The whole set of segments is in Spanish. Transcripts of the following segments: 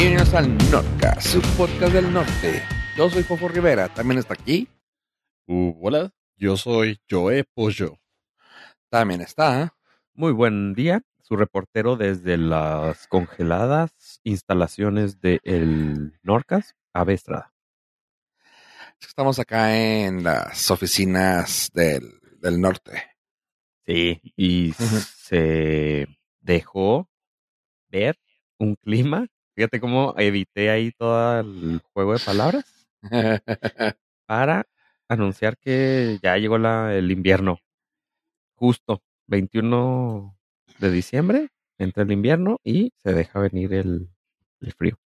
Bienvenidos al Norca, su podcast del norte. Yo soy Fofo Rivera, también está aquí. Uh, hola, yo soy Joe Pollo. También está. Muy buen día, su reportero desde las congeladas instalaciones de el Norcas, Ave Estrada. Estamos acá en las oficinas del, del norte. Sí, y se dejó ver un clima. Fíjate cómo evité ahí todo el juego de palabras para anunciar que ya llegó la, el invierno. Justo, 21 de diciembre, entra el invierno y se deja venir el, el frío.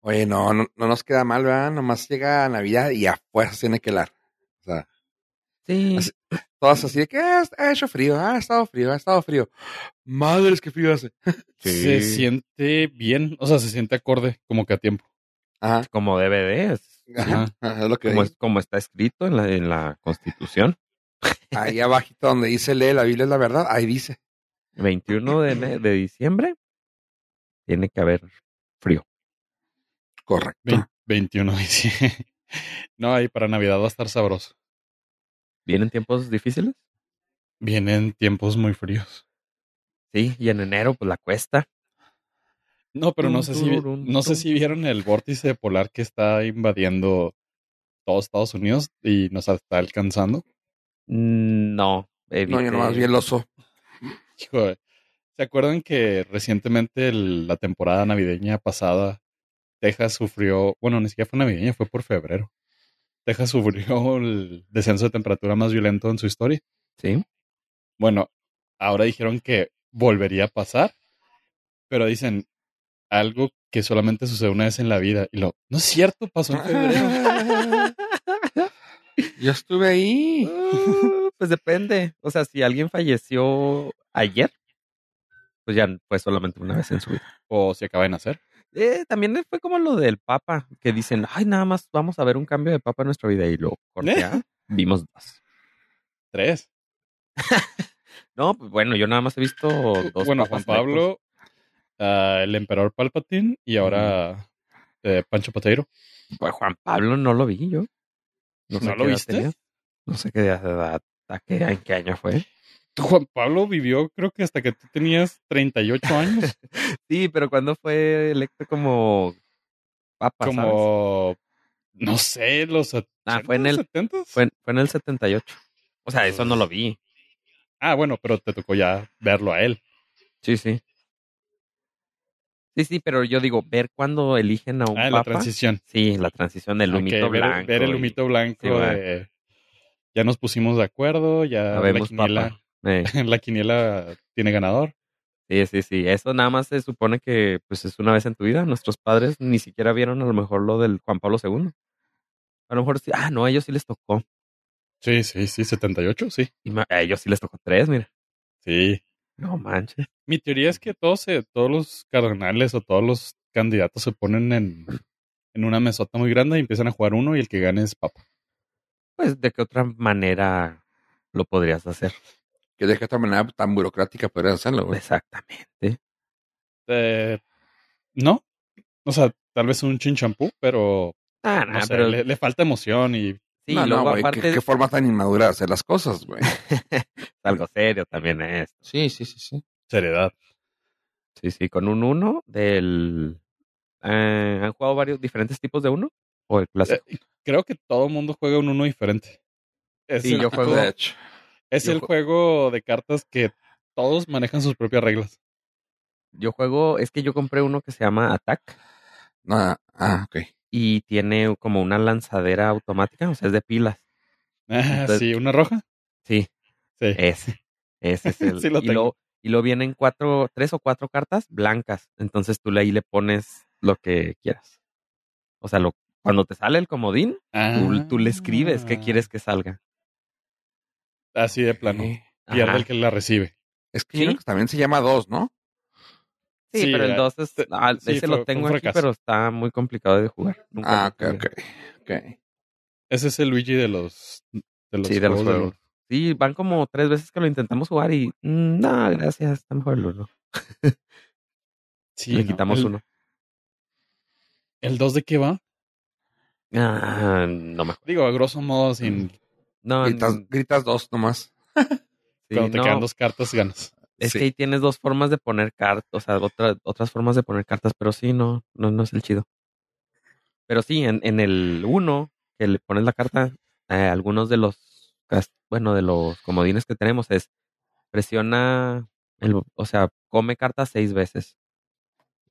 Oye, no, no, no nos queda mal, ¿verdad? Nomás llega Navidad y a fuerzas tiene que helar. O sea, Sí, Así- todas así de que "Ah, ha hecho frío, ha estado frío, ha estado frío. Madres, qué frío hace. Se siente bien, o sea, se siente acorde, como que a tiempo. Ajá, como DVD, es ajá, ajá, es lo que como, es- como está escrito en la, en la Constitución. Ahí abajito donde dice lee la Biblia es la verdad, ahí dice. 21 de, de diciembre tiene que haber frío. Correcto. Vein- 21 dice. No, ahí para Navidad va a estar sabroso. ¿Vienen tiempos difíciles? Vienen tiempos muy fríos. Sí, y en enero pues la cuesta. No, pero no sé si no sé si vieron el vórtice polar que está invadiendo todo Estados Unidos y nos está alcanzando. Mm, No. No, yo nomás vi el oso. Hijo ¿Se acuerdan que recientemente el- la temporada navideña pasada Texas sufrió, bueno, ni siquiera fue navideña, fue por febrero. Texas sufrió el descenso de temperatura más violento en su historia. Sí. Bueno, ahora dijeron que volvería a pasar, pero dicen algo que solamente sucede una vez en la vida. Y lo, no es cierto, pasó en febrero. Yo estuve ahí. Uh, pues depende. O sea, si alguien falleció ayer, pues ya fue solamente una vez en su vida. o si acaba de nacer. Eh, también fue como lo del Papa, que dicen, ay, nada más vamos a ver un cambio de Papa en nuestra vida. Y lo cortea, vimos dos. Tres. No, pues bueno, yo nada más he visto dos. bueno, Juan Pablo, ah, el emperador Palpatine y ahora eh, Pancho Pateiro. Pues Juan Pablo no lo vi yo. ¿No sé lo viste? tenía. No sé qué edad, a qué, en qué año fue. Juan Pablo vivió creo que hasta que tú tenías 38 años. Sí, pero cuando fue electo como papa, ¿sabes? como, no sé, los Ah, fue en el- 70 Fue, fue en el 78. O sea, eso no lo vi. Ah, bueno, pero te tocó ya verlo a él. Sí, sí. Sí, sí, pero yo digo, ver cuando eligen a un Ah, la papa. transición. Sí, la transición del Ok, humito ver, blanco. ver el humito blanco de- Ya nos pusimos de acuerdo, ya la Habemos quiniela, papa. Eh, la quiniela tiene ganador. sí, sí, sí. Eso nada más se supone que pues es una vez en tu vida. Nuestros padres ni siquiera vieron a lo mejor lo del Juan Pablo II. A lo mejor sí. Ah, no, a ellos sí les tocó. Sí, sí, sí, 78, sí. Y a ellos sí les tocó tres, mira. Sí. No manches. Mi teoría es que todos, todos los cardenales o todos los candidatos se ponen en, en una mesota muy grande y empiezan a jugar uno y el que gane es papa. Pues, ¿de qué otra manera lo podrías hacer? Que de otra manera tan burocrática podrías hacerlo, güey. Exactamente. Eh, no, o sea, tal vez un chinchampú, pero Ah, no nah, sé, pero le, le falta emoción y sí, no, luego no, güey. aparte ¿Qué, qué forma tan inmadura de hacer las cosas, güey. algo serio también es. Sí, sí, sí, sí. seriedad. Sí, sí, con un uno del... eh, ¿Han jugado varios diferentes tipos de uno? ¿O el clásico? Eh, creo que todo el mundo juega un uno diferente. Es Sí, el, yo juego- De hecho. Es yo el jue- juego de cartas que todos manejan sus propias reglas. Yo juego, es que yo compré uno que se llama Attack No, ah, ok. y tiene como una lanzadera automática, o sea, es de pilas. Ah, Entonces- sí, una roja. Sí, Sí. ese. Ese es el... Sí lo y, tengo. luego, y luego vienen cuatro, tres o cuatro cartas blancas. Entonces tú ahí le pones lo que quieras. O sea, lo, cuando te sale el comodín, tú, tú le escribes qué Ah. quieres que salga. Así de plano. Pierde Ajá. el que la recibe. Es que Sí. creo que también se llama dos, ¿no? Sí, Sí, pero el eh, 2 es. te- ah, sí, ese fue- lo tengo aquí, fracaso. pero está muy complicado de jugar. Nunca Ah, ok, ok. Ese es el Luigi de los de los Sí, de los juegos. Sí, van como tres veces que lo intentamos jugar y. mm, no, gracias, está mejor el uno. Sí, Le no, quitamos el, uno. ¿El 2 de qué va? Ah, no me acuerdo. Digo, a grosso modo, sin, No, Gritas, dos nomás. sí, cuando te no, quedan dos cartas, ganas. Es Sí. que ahí tienes dos formas de poner cartas, o sea, otra- otras formas de poner cartas, pero sí, no, no, no es el chido. Pero sí, en, en el uno, que le pones la carta, eh, algunos de los, bueno, de los comodines que tenemos es, presiona, el, o sea, come cartas seis veces.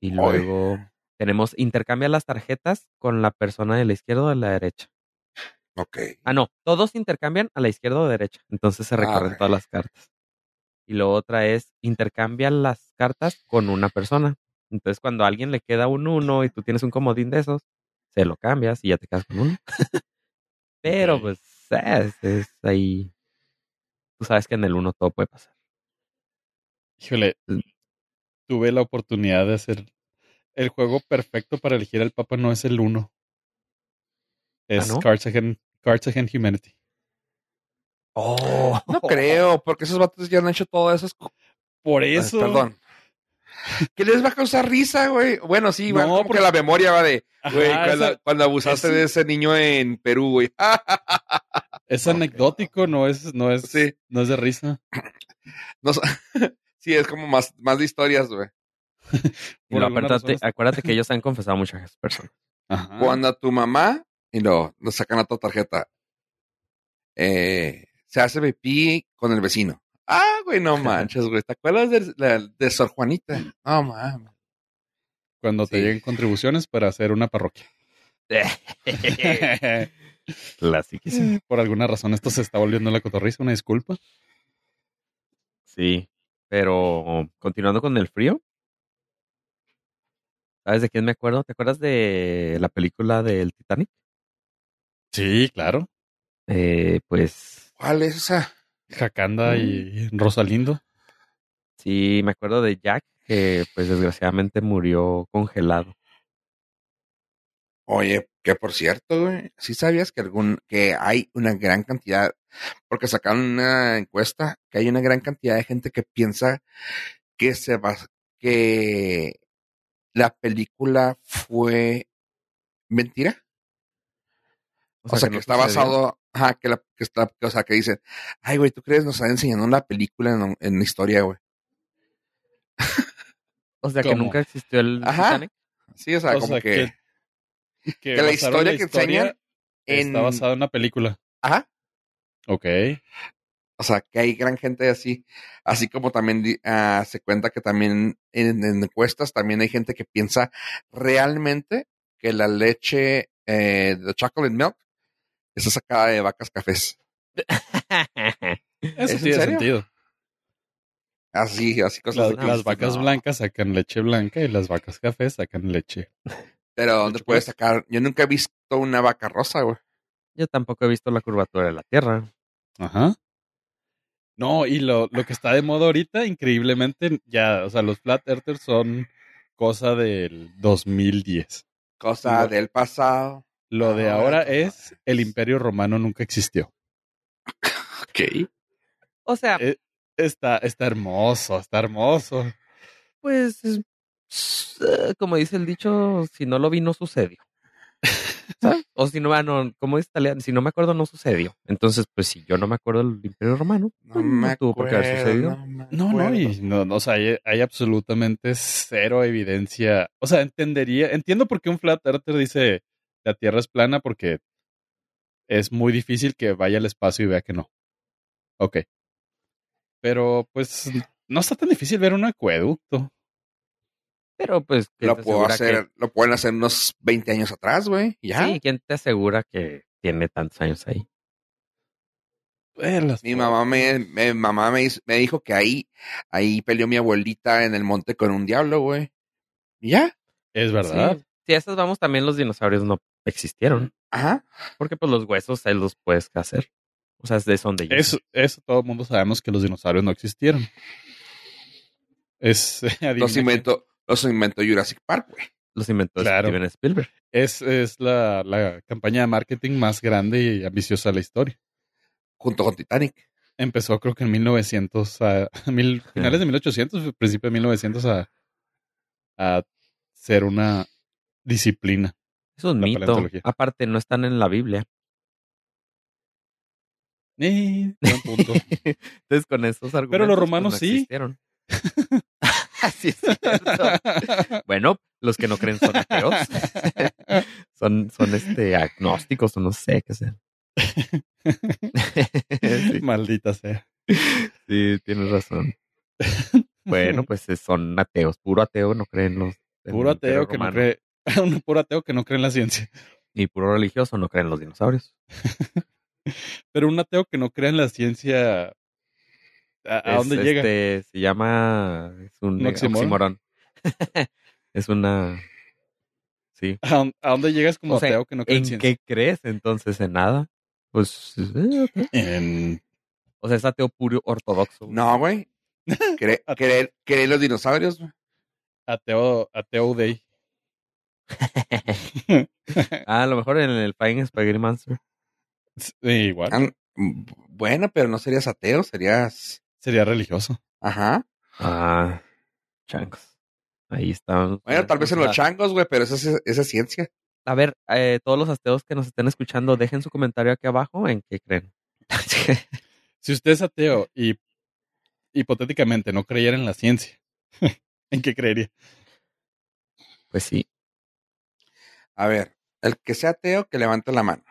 Y luego tenemos, intercambia las tarjetas con la persona de la izquierda o de la derecha. Ok. Ah, no, todos intercambian a la izquierda o derecha. Entonces se Ah, recorren todas las cartas. Y lo otra es intercambia las cartas con una persona. Entonces, cuando a alguien le queda un uno y tú tienes un comodín de esos, se lo cambias y ya te quedas con uno. Pero pues es, es ahí. Tú sabes que en el uno todo puede pasar. Híjole, tuve la oportunidad de hacer el juego perfecto para elegir al Papa no es el 1. Es ¿no? Cards, Against, Cards Against Humanity. Oh, No creo, porque esos vatos ya han hecho todas esas. Por Ay, eso. Perdón. ¿Qué les va a causar risa, güey? Bueno, sí, No, como porque- que la memoria va de, güey, cuando, esa- cuando abusaste ese- de ese niño en Perú, güey. es Ok. anecdótico, no es, no es, Sí. no es de risa. No sí, es como más, más de historias, güey. acuérdate, acuérdate que ellos han confesado a muchas personas. Ajá. Cuando a tu mamá, y no, nos sacan a tu tarjeta, eh, se hace pipí con el vecino. Ah, güey, no manches, güey. ¿Te acuerdas de, la- de Sor Juanita? No, mames. Cuando te Sí. lleguen contribuciones para hacer una parroquia. Clasiquísimo. Por alguna razón esto se está volviendo la cotorriza, una disculpa. Sí, pero continuando con el frío. ¿Sabes de quién me acuerdo? ¿Te acuerdas de la película del Titanic? Sí, claro. Eh, pues ¿Cuál es esa? Jacanda y Rosalindo. sí, me acuerdo de Jack, que pues desgraciadamente murió congelado. Oye, que por cierto, güey, ¿sí sabías que algún, que hay una gran cantidad, porque sacaron una encuesta, que hay una gran cantidad de gente que piensa que se va, que la película fue mentira? O sea, que, está sucedió. basado, ajá, que la, que está, que, o sea, que dicen, ay, güey, ¿tú crees nos están enseñando una película en, en la historia, güey? O sea, que nunca existió el Ajá. Titanic. Sí, o sea, O como sea, que, que, que la historia que enseñan en, está basada en una película. ajá, Ok. O sea, que hay gran gente así. Así como también ah, se cuenta que también en, en encuestas también hay gente que piensa realmente que la leche eh, de chocolate milk está sacada de vacas cafés. Eso ¿Es en tiene serio? sentido. Así, así cosas Las, de que las vacas "No". blancas sacan leche blanca y las vacas cafés sacan leche. Pero ¿dónde Leche puedes sacar? Yo nunca he visto una vaca rosa, güey. Yo tampoco he visto la curvatura de la Tierra. Ajá. No, y lo, lo que está de moda ahorita, increíblemente, ya, o sea, los flat earthers son cosa del 2010. Cosa del pasado. Lo de Ah, ahora es el imperio romano nunca existió. Ok. O sea, Eh, Está, está hermoso, está hermoso. pues, es- eh, como dice el dicho, si no lo vi, no sucedió. ¿Sabes? O si no, ah, no, como dice italiano, si no me acuerdo, no sucedió. Entonces, pues si yo no me acuerdo del Imperio Romano, No pues, me no tuvo por qué haber sucedido. no No, no, y no, no, o sea, hay, hay absolutamente cero evidencia. O sea, entendería, entiendo por qué un flat earther dice la Tierra es plana porque es muy difícil que vaya al espacio y vea que no. Ok. Pero pues no está tan difícil ver un acueducto. Pero pues, ¿quién Lo puedo hacer, lo pueden hacer unos 20 años atrás, güey. Ya. Sí, ¿quién te asegura que tiene tantos años ahí? Las Mi mamá me, mamá me, me dijo que ahí, ahí peleó mi abuelita en el monte con un diablo, güey. Y ya. Es verdad. Sí, si a esas vamos, también los dinosaurios no existieron. Ajá. Porque pues los huesos ahí los puedes hacer. O sea, es de donde yo. Eso, eso todo el mundo sabemos que los dinosaurios no existieron. Es, Los inventó, los inventó Jurassic Park, güey. Los inventó Claro. Steven Spielberg. es, es la, la campaña de marketing más grande y ambiciosa de la historia. Junto con Titanic. Empezó creo que en 1900, a, mil, finales de 1800, principio de 1900 a, a ser una disciplina. Es un La mito. Aparte, no están en la Biblia. Eh, buen punto. Entonces, con esos argumentos. Pero los pues, romanos no sí. existieron. Así es cierto. Bueno, los que no creen son ateos. son, son este agnósticos o no sé qué sea. sí, Maldita sea. sí, tienes razón. Bueno, pues eh, son ateos. Puro ateo no creen los. Puro ateo que no cree. Un puro ateo que no cree en la ciencia. Y puro religioso no creen los dinosaurios. Pero un ateo que no cree en la ciencia. ¿A, a Es, dónde llega? este, Se llama. Es un ¿Un oxímoron? es una. Sí. ¿A, dónde- a dónde llegas como O sea, ateo que no cree en, ¿En ciencia? qué crees entonces? ¿En nada? Pues. eh. En O sea, es ateo puro ortodoxo. No, güey. Cre- creer, creer en los dinosaurios. güey. ateo, ateo day. Ah, a lo mejor en el Flying Spaghetti Monster. Sí, Igual. Ah, Bueno, pero no serías ateo, serías. Sería religioso. Ajá. Ah, changos. Ahí están. Bueno, tal vez en los changos, güey, pero esa es, esa es ciencia. A ver, eh, todos los ateos que nos estén escuchando, dejen su comentario aquí abajo en qué creen. Si usted es ateo y hipotéticamente no creyera en la ciencia, ¿en qué creería? pues sí. A ver, el que sea ateo, que levante la mano.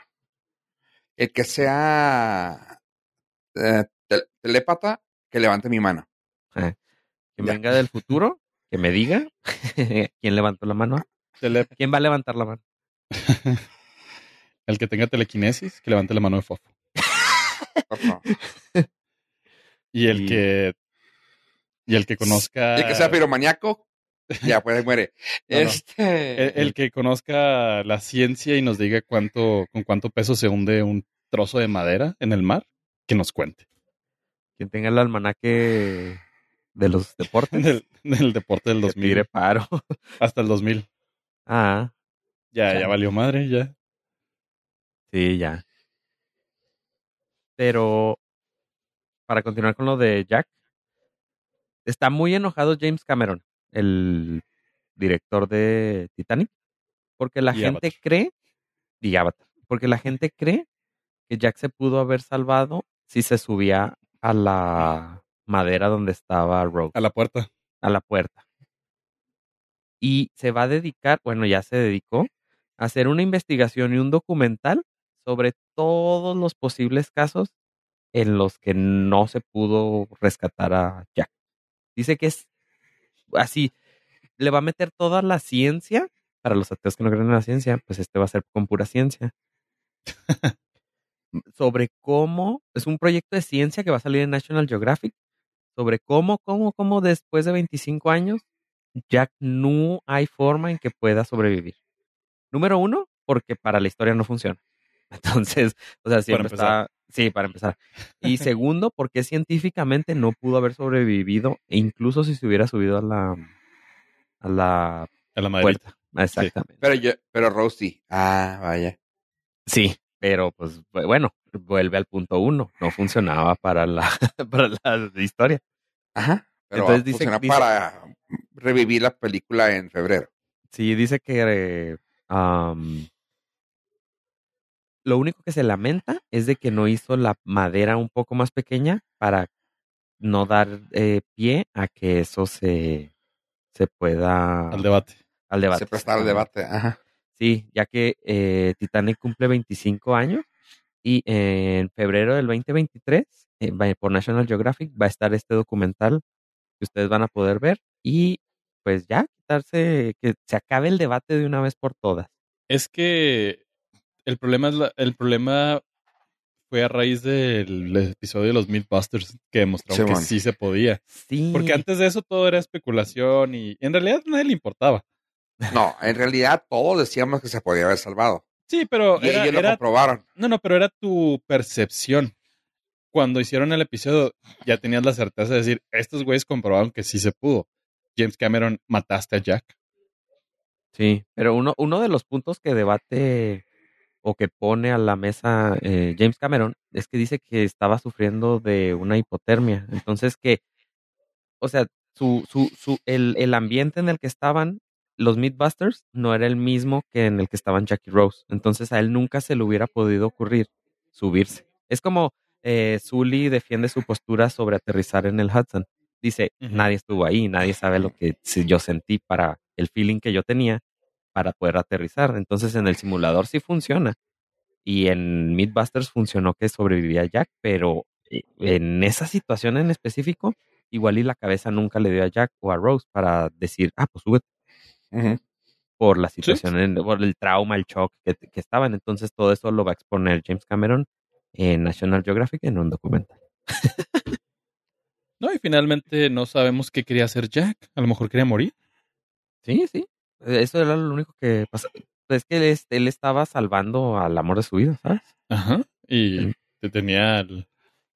El que sea eh, tel- telépata, que levante mi mano. Que Ya. venga del futuro, que me diga quién levantó la mano. ¿Quién va a levantar la mano? el que tenga telequinesis, que levante la mano de fofo. Y el Y- que. Y el que conozca. El que sea piromaniaco, ya, pues muere. No, no. este. el, el que conozca la ciencia y nos diga cuánto, con cuánto peso se hunde un trozo de madera en el mar, que nos cuente. Quien tenga el almanaque de los deportes. Del, del deporte del que 2000. tire paro. Hasta el 2000. Ah, Ya, ya Ya. valió madre, ya. sí, ya. Pero para continuar con lo de Jack, está muy enojado James Cameron, el director de Titanic, porque la Y gente Avatar. cree, y Avatar, porque la gente cree que Jack se pudo haber salvado si se subía a la madera donde estaba Rogue, A la puerta. a la puerta. Y se va a dedicar, bueno, ya se dedicó a hacer una investigación y un documental sobre todos los posibles casos en los que no se pudo rescatar a Jack. Dice que es así, le va a meter toda la ciencia, para los ateos que no creen en la ciencia, pues este va a ser con pura ciencia. sobre cómo, es un proyecto de ciencia que va a salir en National Geographic, sobre cómo, cómo, cómo después de 25 años, Jack no hay forma en que pueda sobrevivir. Número uno, porque para la historia no funciona. Entonces, o sea, siempre está. Sí, para empezar. Y segundo, porque científicamente no pudo haber sobrevivido, e incluso si se hubiera subido a la, a la A la puerta. Exactamente. Pero yo, pero Rosie. Ah, vaya. Sí, pero pues bu- bueno, vuelve al punto uno. No funcionaba para la, para la historia. Ajá. Pero Entonces dice- funciona dice- para revivir la película en febrero. Sí, dice que eh, am, lo único que se lamenta es de que no hizo la madera un poco más pequeña para no dar eh, pie a que eso se, se pueda Al debate. al debate. Se prestaba el debate. Ajá. Sí, ya que eh, Titanic cumple 25 años y en febrero del 2023 eh, va- por National Geographic va a estar este documental que ustedes van a poder ver y pues ya quitarse, que se acabe el debate de una vez por todas. Es que el problema es la- el problema fue a raíz del episodio de los Mythbusters que demostraron que sí se podía. Sí. Porque antes de eso todo era especulación y en realidad nadie le importaba. No, en realidad todos decíamos que se podía haber salvado. Sí, pero Y era, ellos lo era- comprobaron. no, no, pero era tu percepción. Cuando hicieron el episodio ya tenías la certeza de decir, estos güeyes comprobaron que sí se pudo. James Cameron mataste a Jack. Sí, pero uno, uno de los puntos que debate o que pone a la mesa eh, James Cameron es que dice que estaba sufriendo de una hipotermia. Entonces que, o sea, su, su, su, el, el ambiente en el que estaban los Mythbusters no era el mismo que en el que estaban Jackie Rose. Entonces a él nunca se le hubiera podido ocurrir subirse. Es como eh, Sully defiende su postura sobre aterrizar en el Hudson. Dice, nadie estuvo ahí, nadie sabe lo que yo sentí para el feeling que yo tenía para poder aterrizar. Entonces en el simulador sí funciona. Y en Mythbusters funcionó que sobrevivía Jack, pero eh, en esa situación en específico, igual y la cabeza nunca le dio a Jack o a Rose para decir, ah, pues súbete por la situación, en- por el trauma, el shock que, que estaban. Entonces todo eso lo va a exponer James Cameron en National Geographic en un documental. No, y finalmente no sabemos qué quería hacer Jack. A lo mejor quería morir. Sí, sí. Eso era lo único que pasa. Es que él, es- él estaba salvando al amor de su vida, ¿sabes? Ajá. Y te tenía el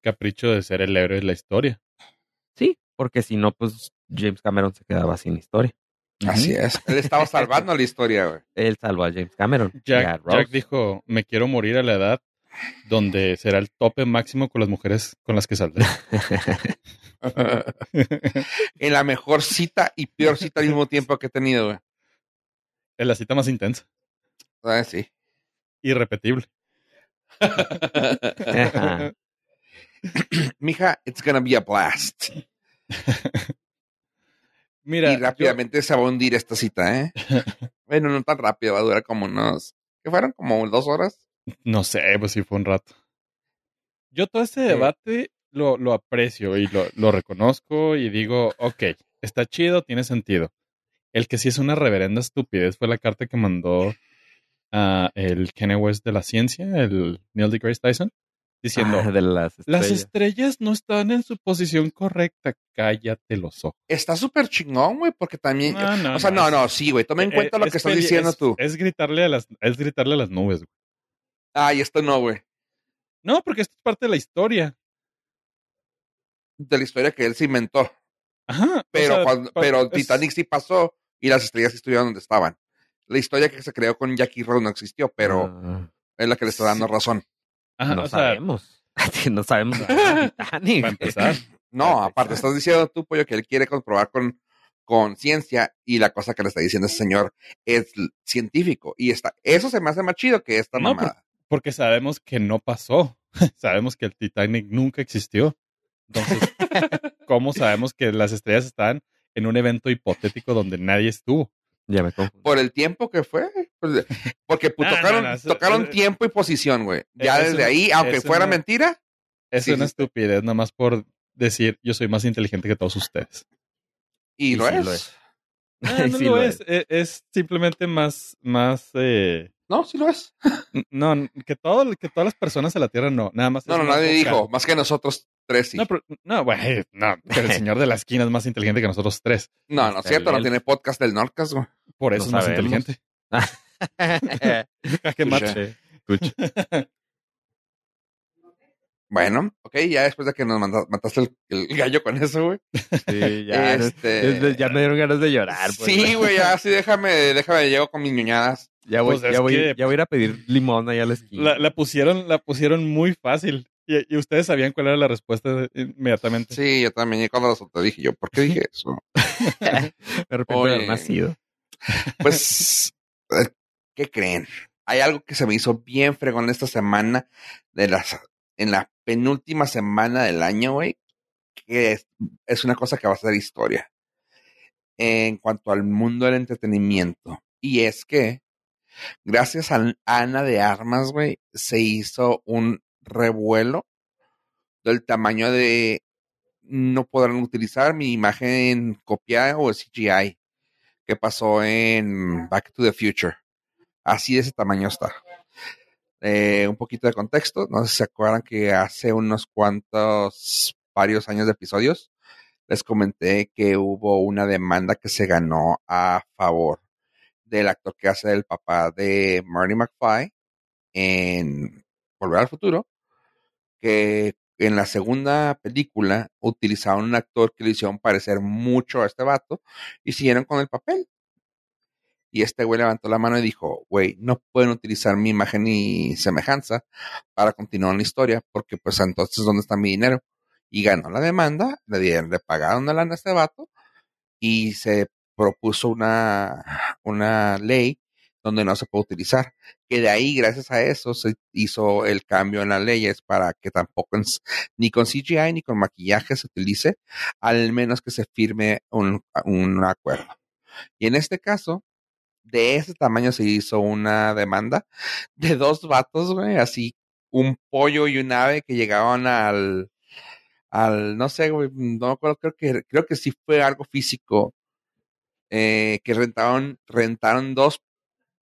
capricho de ser el héroe de la historia. Sí, porque si no, pues James Cameron se quedaba sin historia. Así es. Él estaba salvando la historia, güey. Él salvó a James Cameron. a. Jack dijo, me quiero morir a la edad donde será el tope máximo con las mujeres con las que saldré. en la mejor cita y peor cita al mismo tiempo que he tenido, güey. Es la cita más intensa. ¿Sabes? Sí. Irrepetible. Mija, it's gonna be a blast. Mira, y yo- rápidamente se va a hundir esta cita, ¿eh? bueno, no tan rápido, va a durar como unos. ¿Qué fueron? ¿Como dos horas? no sé, pues sí fue un rato. Yo todo este debate lo, lo aprecio y lo, lo reconozco y digo, ok, está chido, tiene sentido. El que sí es una reverenda estupidez fue la carta que mandó a el Kanye West de la ciencia, el Neil deGrasse Tyson, diciendo, Ah, de las las estrellas. no están en su posición correcta, cállate los ojos. Está súper chingón, güey, porque también. No, no, o sea, no, no, sí, güey. Toma en Eh, cuenta lo es que estás diciendo es- tú. Es gritarle a las, es gritarle a las nubes, güey. Ay, esto no, güey. No, porque esto es parte de la historia. De la historia que él se inventó. Ajá. o Pero, sea, cuando, pa- pero es- Titanic sí pasó y las estrellas estuvieron donde estaban. La historia que se creó con Jackie Rose no existió, pero Ah, es la que le está dando Sí. razón. ajá, no sea, sabemos. no sabemos para empezar. No, aparte estás diciendo tú, pollo, que él quiere comprobar con, con ciencia y la cosa que le está diciendo ese señor es científico. Y está, eso se me hace más chido que esta No, mamada. Porque sabemos que no pasó. sabemos que el Titanic nunca existió. Entonces, ¿cómo sabemos que las estrellas están en un evento hipotético donde nadie estuvo? Ya me confundí. Por el tiempo que fue. pues, Porque pues, No, no, tocaron, no, eso- tocaron eso- tiempo y posición, güey. Ya eso- desde ahí, aunque fuera no- mentira, Es Sí, una sí. estupidez, nomás por decir yo soy más inteligente que todos ustedes. y, Y lo, sí es. lo es. Ah, no Sí lo lo es. Es, es simplemente más, más, eh, No, sí lo es. no, que todo, que todas las personas de la Tierra no, nada más. No, no, más nadie dijo. Más que nosotros tres sí. No, pero, no, güey, no, pero el señor de la esquina es más inteligente que nosotros tres. No, no es Hasta cierto, el- no tiene podcast del Nordcast, güey. Por eso No es más sabemos. inteligente. Jaque mate. Bueno, ok, ya después de que nos manda- mataste el, el gallo con eso, güey. Sí, ya, Este- ya me dieron ganas de llorar. pues. Sí, güey, ya, sí, déjame, déjame, llego con mis ñoñadas. Ya voy, Pues es ya, voy, que- ya voy a ir a pedir limón ahí a la esquina. La, la pusieron, la pusieron muy fácil. Y, y ustedes sabían cuál era la respuesta inmediatamente. Sí, yo también, y cuando lo te dije yo, ¿por qué dije eso? de repente Oye. nacido. Pues, eh, ¿qué creen? Hay algo que se me hizo bien fregón esta semana, de las, en la penúltima semana del año, güey, que es, es una cosa que va a ser historia en cuanto al mundo del entretenimiento. Y es que, gracias a Ana de Armas, güey, se hizo un revuelo del tamaño de no podrán utilizar mi imagen copiada o CGI que pasó en Back to the Future. Así de ese tamaño está. Eh, un poquito de contexto. No sé si se acuerdan que hace unos cuantos, varios años de episodios, les comenté que hubo una demanda que se ganó a favor del actor que hace el papá de Marty McFly en Volver al Futuro, que en la segunda película utilizaron un actor que le hicieron parecer mucho a este vato y siguieron con el papel. Y este güey levantó la mano y dijo, güey, no pueden utilizar mi imagen y semejanza para continuar la historia, porque pues entonces, ¿dónde está mi dinero? Y ganó la demanda, le dieron, le pagaron a este vato, y se propuso una, una ley donde no se puede utilizar. Que de ahí, gracias a eso, se hizo el cambio en las leyes para que tampoco ni con CGI ni con maquillaje se utilice, al menos que se firme un, un acuerdo. Y en este caso, de ese tamaño se hizo una demanda de dos vatos, güey, así un pollo y un ave que llegaban al, al, no sé, güey, no creo que, creo que sí fue algo físico, eh, que rentaron, rentaron dos,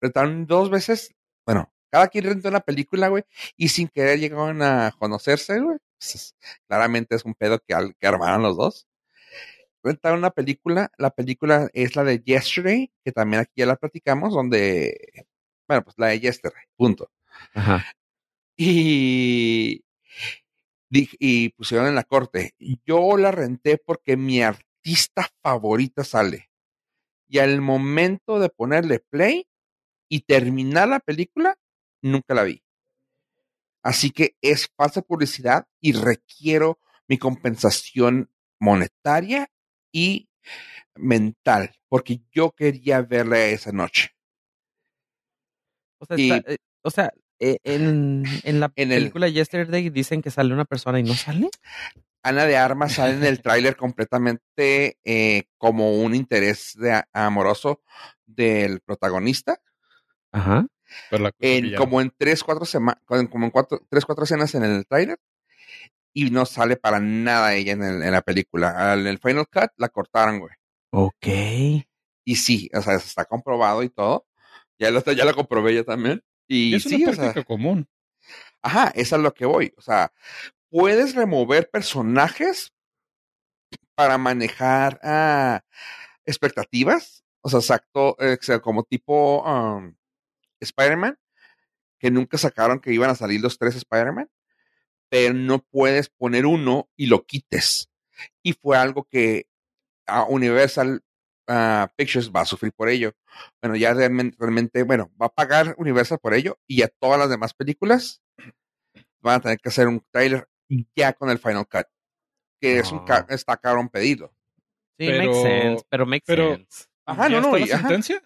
rentaron dos veces, bueno, cada quien rentó una película, güey, y sin querer llegaron a conocerse, güey. Pues, claramente es un pedo que, que armaron los dos. Rentaron una película, la película es la de Yesterday, que también aquí ya la platicamos, donde, bueno, pues la de Yesterday, punto. Ajá y, y pusieron en la corte. Yo la renté porque mi artista favorita sale. Y al momento de ponerle play y terminar la película, nunca la vi. Así que es falsa publicidad y requiero mi compensación monetaria y mental, porque yo quería verla esa noche. O sea, eh, o sea eh, en, en, la película Yesterday dicen que sale una persona y no sale. Ana de Armas sale en el tráiler completamente eh, como un interés de, amoroso del protagonista. Ajá. En, como en tres, cuatro semanas, como en cuatro, tres, cuatro escenas en el tráiler. Y no sale para nada ella en, en la película. En el Final Cut la cortaron, güey. Ok. Y sí, o sea, está comprobado y todo. Ya lo, ya lo comprobé yo también. Y es una práctica común. Ajá, eso es lo que voy. O sea, puedes remover personajes para manejar ah, expectativas. O sea, exacto, eh, como tipo um, Spider-Man, que nunca sacaron que iban a salir los tres Spider-Man, pero no puedes poner uno y lo quites. Y fue algo que a Universal uh, Pictures va a sufrir por ello. Bueno, ya realmente, bueno, va a pagar Universal por ello y a todas las demás películas van a tener que hacer un trailer ya con el Final Cut, que es un está caro un pedido. Sí, pero, makes sense, pero makes sense. Ajá, no, no. ¿La sentencia?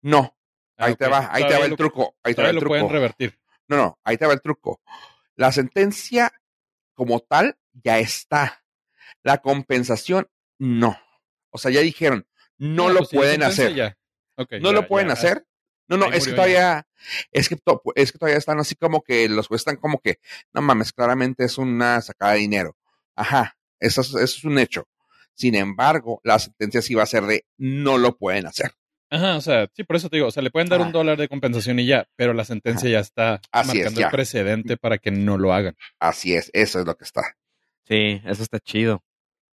No. Ah, ahí te va, ahí te va el truco. Ahí te va el truco. pueden revertir. No, no, ahí te va el truco. La sentencia como tal ya está. La compensación no. O sea, ya dijeron, no, lo pues, pueden hacer. no lo pueden hacer. No, no, es que todavía, es que, es que todavía están así como que los jueces están como que, no mames, claramente es una sacada de dinero. Ajá, eso es, eso es un hecho. Sin embargo, la sentencia sí va a ser de no lo pueden hacer. Ajá, o sea, sí, por eso te digo, o sea, le pueden dar un dólar de compensación y ya, pero la sentencia ya está marcando el precedente para que no lo hagan. Así es, eso es lo que está. Sí, eso está chido.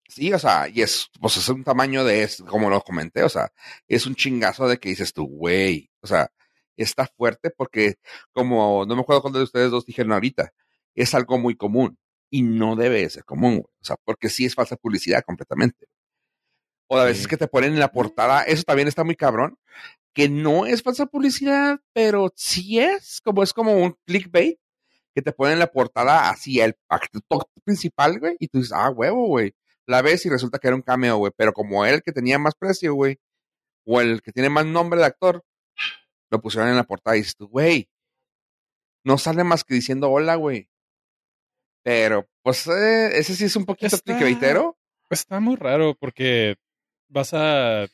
Sí, o sea, y es, pues es un tamaño de, es, como lo comenté, o sea, es un chingazo de que dices tú, güey, o sea, está fuerte porque, como, no me acuerdo cuando de ustedes dos dijeron ahorita, es algo muy común y no debe ser común, o sea, porque sí es falsa publicidad completamente. O a veces que te ponen en la portada, eso también está muy cabrón, que no es falsa publicidad, pero sí es, como es como un clickbait, que te ponen en la portada así el acto principal, güey, y tú dices, ah, huevo, güey la ves y resulta que era un cameo, güey. Pero como él que tenía más precio, güey, o el que tiene más nombre de actor, lo pusieron en la portada y dices tú, güey, no sale más que diciendo hola, güey. Pero, pues, eh, ese sí es un poquito clickbaitero. Está muy raro porque vas a.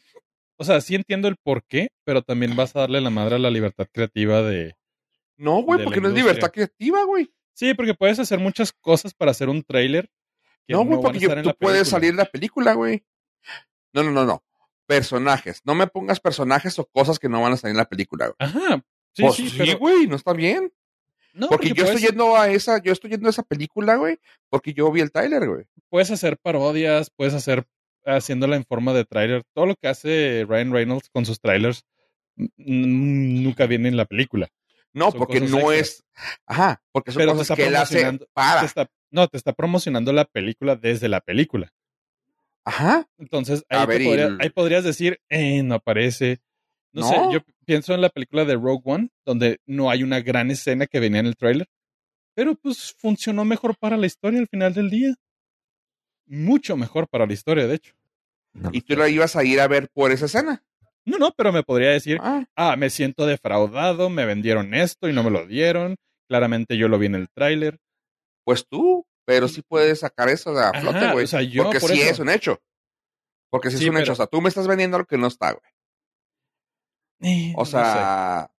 O sea, sí entiendo el por qué, pero también vas a darle la madre a la libertad creativa de. No, güey, porque no es libertad creativa, güey. Sí, porque puedes hacer muchas cosas para hacer un trailer no, güey, porque tú puedes salir en la película, güey. No, no, no, no. Personajes. No me pongas personajes o cosas que no van a salir en la película, güey. Ajá. Sí, pues sí, güey, no está bien. No, porque, yo estoy yendo a esa, yo estoy yendo a esa película, güey, porque yo vi el tráiler, güey. Puedes hacer parodias, puedes hacer haciéndola en forma de tráiler. Todo lo que hace Ryan Reynolds con sus trailers nunca viene en la película. No, porque no es. Ajá, porque son cosas que él hace para. No, te está promocionando la película desde la película. Ajá. Entonces, ahí, podrías decir, eh, no aparece. No, sé, yo pienso en la película de Rogue One, donde no hay una gran escena que venía en el tráiler, pero pues funcionó mejor para la historia al final del día. Mucho mejor para la historia, de hecho. No, y tú la ibas a ir a ver por esa escena. No, no, pero me podría decir, Ah, ah, me siento defraudado, me vendieron esto y no me lo dieron. Claramente yo lo vi en el tráiler. pues tú, pero sí puedes sacar eso de a flote, güey. o sea, yo porque por sí eso- es un hecho. Porque sí, Sí, es un hecho. O sea, tú me estás vendiendo lo que no está, güey. Eh, O no sé. sea,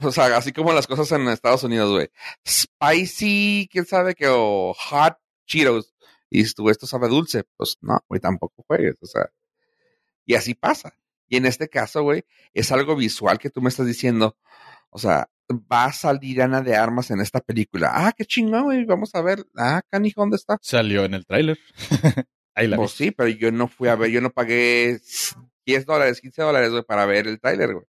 o sea, así como las cosas en Estados Unidos, güey. Spicy, quién sabe qué, o hot Cheetos. Y tú, esto sabe dulce. Pues no, güey, tampoco juegues. O sea, y así pasa. Y en este caso, güey, es algo visual que tú me estás diciendo. O sea, va a salir Ana de Armas en esta película. Ah, qué chingón, güey. Vamos a ver. Ah, canijo, ¿dónde está? Salió en el tráiler. Ahí la vi. Pues sí, pero yo no fui a ver, yo no pagué 10 dólares, 15 dólares, güey, para ver el tráiler, güey.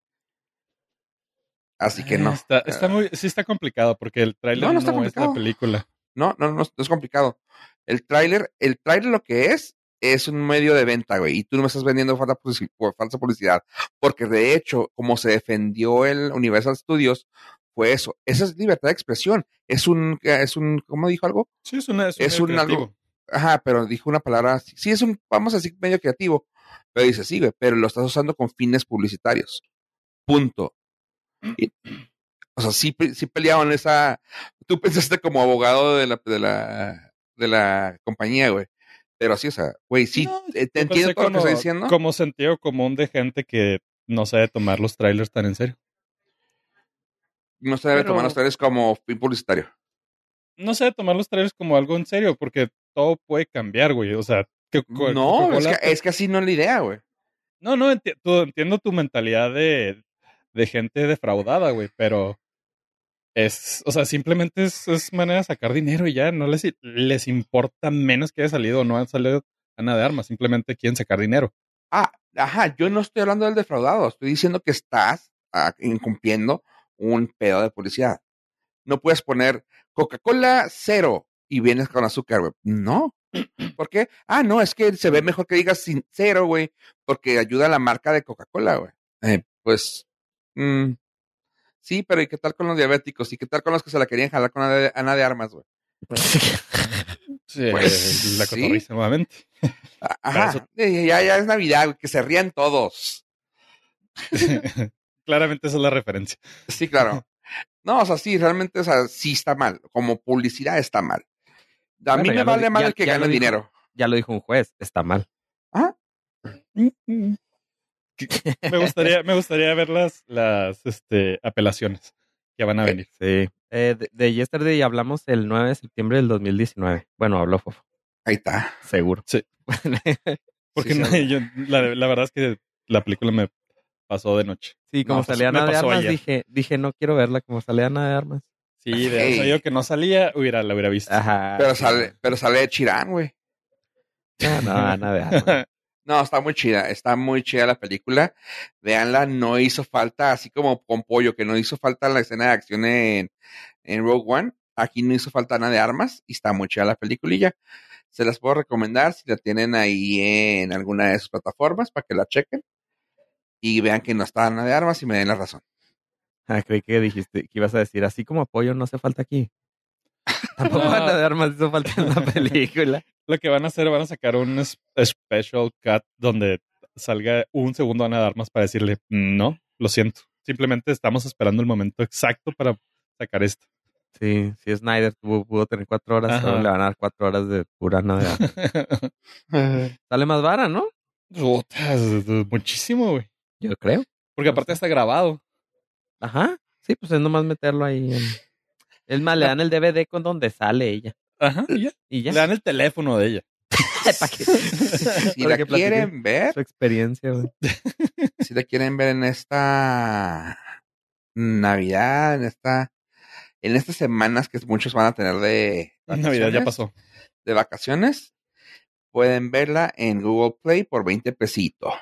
Así que no. Está, está muy, sí está complicado porque el tráiler No, no, no está es la película. No, no, no, no es complicado. El tráiler, el tráiler lo que es, es un medio de venta, güey, y tú no me estás vendiendo falsa, publicidad. Porque de hecho, como se defendió el Universal Studios, fue eso. Esa es libertad de expresión. Es un, es un, ¿cómo dijo algo? Sí, es, una, es un, Es medio un algo-. Ajá, pero dijo una palabra, sí es un, vamos a decir, medio creativo, pero dice, sí, güey, pero lo estás usando con fines publicitarios. Punto. Y- o sea, sí, sí peleaban esa, tú pensaste como abogado de la, de la, de la compañía, güey. Pero sí, o sea, güey, sí, No, eh, te entiendo todo lo que estoy diciendo. Como sentido común de gente que no sabe tomar los trailers tan en serio. No se debe pero- tomar los trailers como fin publicitario. No sabe tomar los trailers como algo en serio porque todo puede cambiar, güey. O sea, que No, es que, es que así no es la idea, güey. No, no, enti- tú- entiendo tu mentalidad de, de gente defraudada, güey, pero es, o sea, simplemente es, es manera de sacar dinero y ya no les, les importa menos que haya salido o no haya salido Ana de Armas, simplemente quieren sacar dinero. Ah, ajá, yo no estoy hablando del defraudado, estoy diciendo que estás ah, incumpliendo un pedo de publicidad. No puedes poner Coca-Cola cero y vienes con azúcar, güey. No. ¿Por qué? Ah, no, es que se ve mejor que digas sin cero, güey, porque ayuda a la marca de Coca-Cola, güey. Eh, pues, mm, sí, pero ¿y qué tal con los diabéticos? ¿Y qué tal con los que se la querían jalar con Ana de, Ana de Armas, güey? Sí, Pues, la sí. cotorriza nuevamente. Ajá, Eh, ya, ya es Navidad, güey, que se rían todos. Claramente esa es la referencia. Sí, claro. No, o sea, sí, realmente, o sea, sí está mal. Como publicidad está mal. A mí me vale mal ya- el que gane dijo. dinero. Ya lo dijo un juez, está mal. Ah, Me gustaría, me gustaría ver las, las este, apelaciones que van a venir. Sí. Eh, de, de Yesterday hablamos el 9 de septiembre del 2019. Bueno, habló Fofo, ahí está. seguro. Sí. Porque Sí, no, sí. yo- la, la verdad es que la película me pasó de noche. Sí, como No, salía Ana de Armas, ayer. dije, dije, no quiero verla como salía Ana de Armas. Sí, de haber sabido que no salía, hubiera, la hubiera visto. Ajá. Pero sale, pero sale de Chirán, güey. No, no, Ana de Armas. No, está muy chida, está muy chida la película. Veanla, no hizo falta, así como con Pollo, que no hizo falta la escena de acción en, en Rogue One. Aquí no hizo falta nada de armas y está muy chida la peliculilla. Se las puedo recomendar si la tienen ahí en alguna de sus plataformas para que la chequen y vean que no está nada de armas y me den la razón. Ah, creí que dijiste que ibas a decir, así como apoyo no hace falta aquí. Tampoco No. Ana de Armas hizo falta en la película. Lo que van a hacer, van a sacar un special cut donde salga un segundo Ana de Armas para decirle, no, lo siento. Simplemente estamos esperando el momento exacto para sacar esto. Sí, si Snyder tuvo, pudo tener cuatro horas, ahora le van a dar cuatro horas de pura Armas. Sale más vara, ¿no? Muchísimo, güey. Yo creo. Porque aparte está grabado. Ajá. Sí, pues es nomás meterlo ahí. En... Es más, le dan el DVD con donde sale ella. Ajá, y ya. Y ya. Le dan el teléfono de ella. ¿Para qué? Si Para la que quieren ver, Su experiencia, güey. si la quieren ver en esta Navidad, en esta, en estas semanas que muchos van a tener de Navidad ya vacaciones, pasó. de vacaciones, pueden verla en Google Play por 20 pesitos.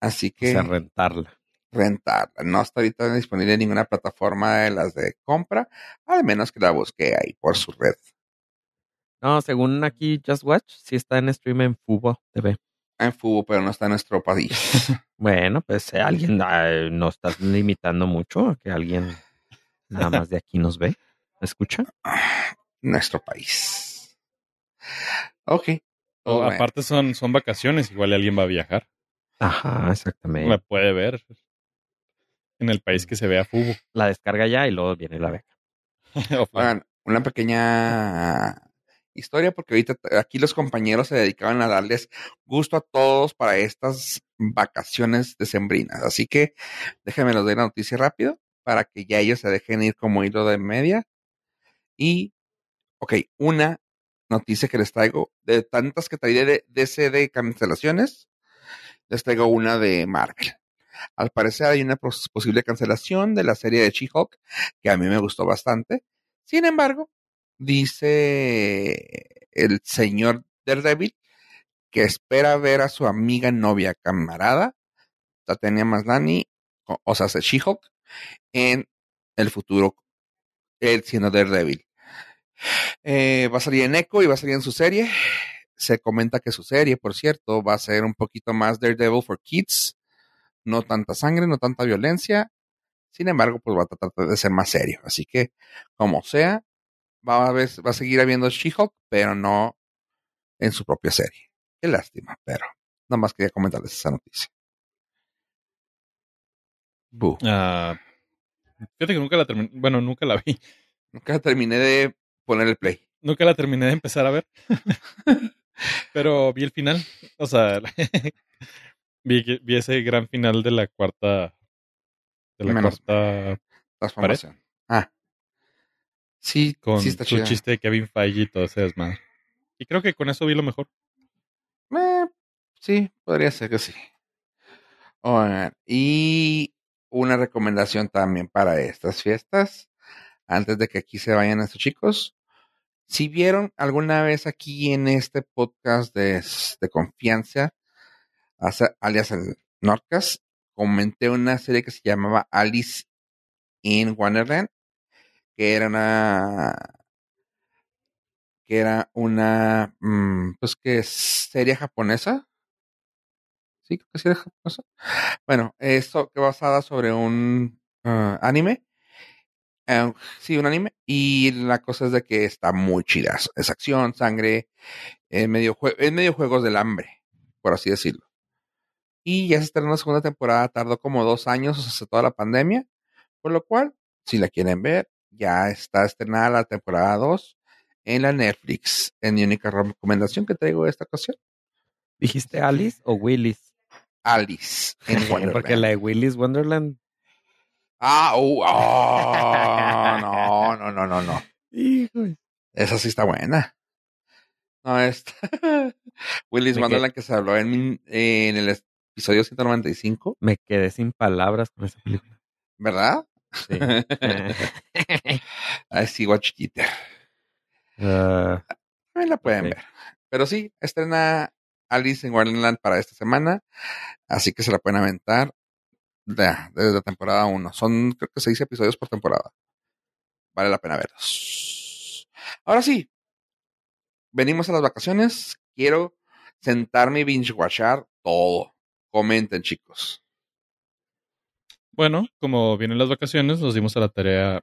Así O que sea, rentarla. Rentarla. No está ahorita disponible en ninguna plataforma de las de compra, al menos que la busque ahí por su red. No, según aquí Just Watch, sí está en stream en Fubo TV. En Fubo, pero no está en nuestro país. Bueno, pues eh, alguien ay, no estás limitando mucho a que alguien nada más de aquí nos ve, ¿me escucha? nuestro país. Ok. O bueno. aparte son, son vacaciones, igual alguien va a viajar. Ajá, Me exactamente. puede ver en el país que se vea fubo. La descarga ya y luego viene la beca. Oigan, una pequeña historia, porque ahorita aquí los compañeros se dedicaban a darles gusto a todos para estas vacaciones decembrinas. Así que déjenme los de la noticia rápido para que ya ellos se dejen ir como hilo de media. Y, ok, una noticia que les traigo, de tantas que traía de DC de cancelaciones, les traigo una de Marvel. Al parecer hay una pos- posible cancelación de la serie de She-Hulk, que a mí me gustó bastante. Sin embargo, dice el señor Daredevil que espera ver a su amiga novia camarada, Tatiana Maslany, o, o sea, She-Hulk, en el futuro, él siendo Daredevil. Eh, va a salir en Echo y va a salir en su serie. Se comenta que su serie, por cierto, va a ser un poquito más Daredevil for Kids. No tanta sangre, no tanta violencia. Sin embargo, pues va a tratar de ser más serio. Así que, como sea, va a, haber- va a seguir habiendo She-Hulk, pero no en su propia serie. Qué lástima, pero nada más quería comentarles esa noticia. Bu. Ah, fíjate que nunca la terminé. Bueno, nunca la vi. Nunca terminé de poner el play. Nunca la terminé de empezar a ver. Pero vi el final. O sea, vi, ese gran final de la cuarta. De la Menos- cuarta. Transformación. Ah. Sí, Con sí está su chida. chiste de Kevin Feige y todo ese desmadre. Y creo que con eso vi lo mejor. Eh, sí, podría ser que sí. Y una recomendación también para estas fiestas, antes de que aquí se vayan estos chicos. Si vieron alguna vez aquí en este podcast de, de confianza, alias el Nordcast, comenté una serie que se llamaba Alice in Wonderland, que era una que era una mm, pues que serie japonesa. Sí, creo que sí era japonesa. Bueno, esto que basada sobre un ah, anime. Eh, sí, un anime. Y la cosa es de que está muy chida. Es acción, sangre, eh, medio es medio juegos del hambre, por así decirlo. Y ya se estrenó la segunda temporada, tardó como dos años hasta toda la pandemia. Por lo cual, si la quieren ver, ya está estrenada la temporada 2 en la Netflix. En mi única recomendación que traigo esta ocasión, ¿Dijiste Alice o Willis? Alice en Wonderland. Porque la de Willis Wonderland. Ah, oh, ah, no, no, no, no, no. Hijo. Esa sí está buena. No, esta. Willis. Wonderland que se habló en, en el episodio 195, Me quedé sin palabras con esa película. ¿verdad? Sí. Ahí sí, it. Ah, También la pueden ver. Pero sí, estrena Alice in Wonderland para esta semana. Así que se la pueden aventar de- desde la temporada 1. Son, creo que seis episodios por temporada. Vale la pena verlos. Ahora sí, venimos a las vacaciones. Quiero sentarme y binge-watchar todo. Comenten, chicos. Bueno, como vienen las vacaciones, nos dimos a la tarea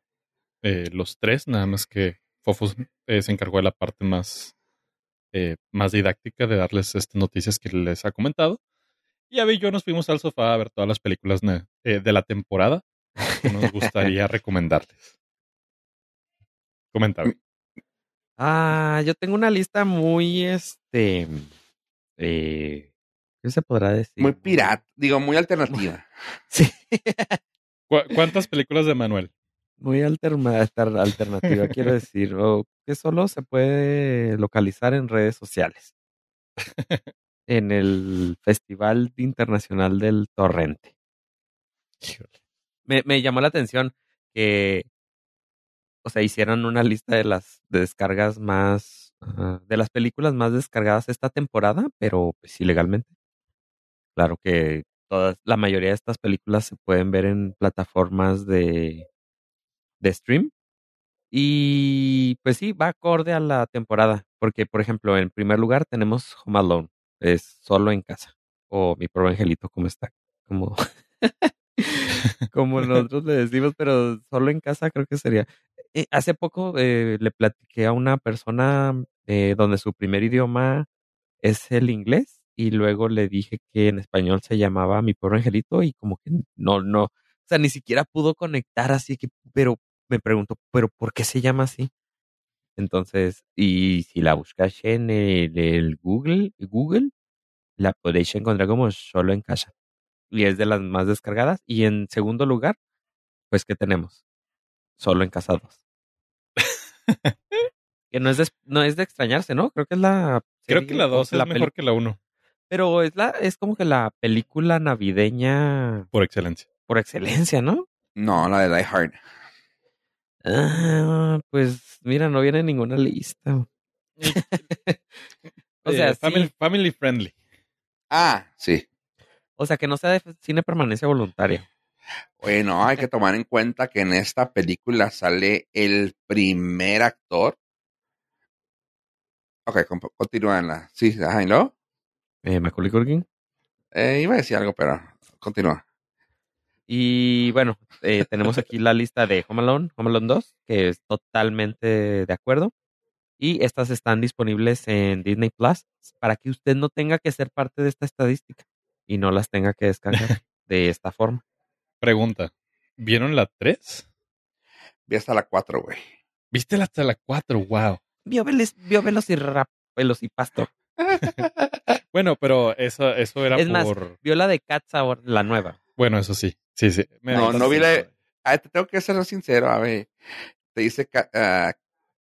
eh, los tres, nada más que Fofus eh, se encargó de la parte más, eh, más didáctica de darles estas noticias que les ha comentado. Y Abby y yo nos fuimos al sofá a ver todas las películas eh, de la temporada que nos gustaría recomendarles. Comentaba. Ah, yo tengo una lista muy, este, eh, ¿qué se podrá decir? Muy pirata, digo, muy alternativa. Sí, ¿Cu- ¿Cuántas películas de Manuel? muy alterna- alter- alternativa, quiero decir, o que solo se puede localizar en redes sociales. En el Festival Internacional del Torrente. Me, me llamó la atención que, o sea, hicieran una lista de las de descargas más, ah, de las películas más descargadas esta temporada, pero pues ilegalmente. Claro que todas, la mayoría de estas películas se pueden ver en plataformas de, de stream. Y pues sí, va acorde a la temporada. Porque, por ejemplo, en primer lugar tenemos Home Alone. Es solo en casa. O mi pobre angelito, ¿cómo está? Como, como nosotros le decimos, pero solo en casa creo que sería. Eh, hace poco eh, le platiqué a una persona eh, donde su primer idioma es el inglés y luego le dije que en español se llamaba Mi pobre angelito y como que no, no, o sea, ni siquiera pudo conectar así que, pero me preguntó, pero ¿por qué se llama así? Entonces, y si la buscas en el, el Google, Google, la podéis encontrar como solo en casa. Y es de las más descargadas. Y en segundo lugar, pues, ¿qué tenemos? Solo en casa 2. que no es, de, no es de extrañarse, ¿no? Creo que es la... Creo que la o 2 es la mejor que la 1, Pero es, la, es como que la película navideña por excelencia. por excelencia, ¿no? No, la de Die Hard. Ah, pues mira, no viene en ninguna lista. o sea, Eh, sí. family, family friendly. Ah, sí. O sea, que no sea de cine permanencia voluntaria. Bueno, hay que tomar en cuenta que en esta película sale el primer actor. Ok, continúa en la. Sí, ajá, ¿y luego? Eh, Macaulay Culkin. Eh, iba a decir algo, pero continúa. Y bueno, eh, tenemos aquí la lista de Home Alone, Home Alone 2, que es totalmente de acuerdo. Y estas están disponibles en Disney Plus para que usted no tenga que ser parte de esta estadística y no las tenga que descargar de esta forma. Pregunta. ¿Vieron la 3? Vi hasta la 4, güey. ¿Viste hasta la 4? Wow. Vio, Veles, vio Velocirap, Velocipastor. Bueno, pero eso, eso era Es más, por... vio la de Cat Sour, la nueva. Bueno, eso sí. Sí, sí. Me No, no vi la- te tengo que ser sincero, a ver. Te dice ah,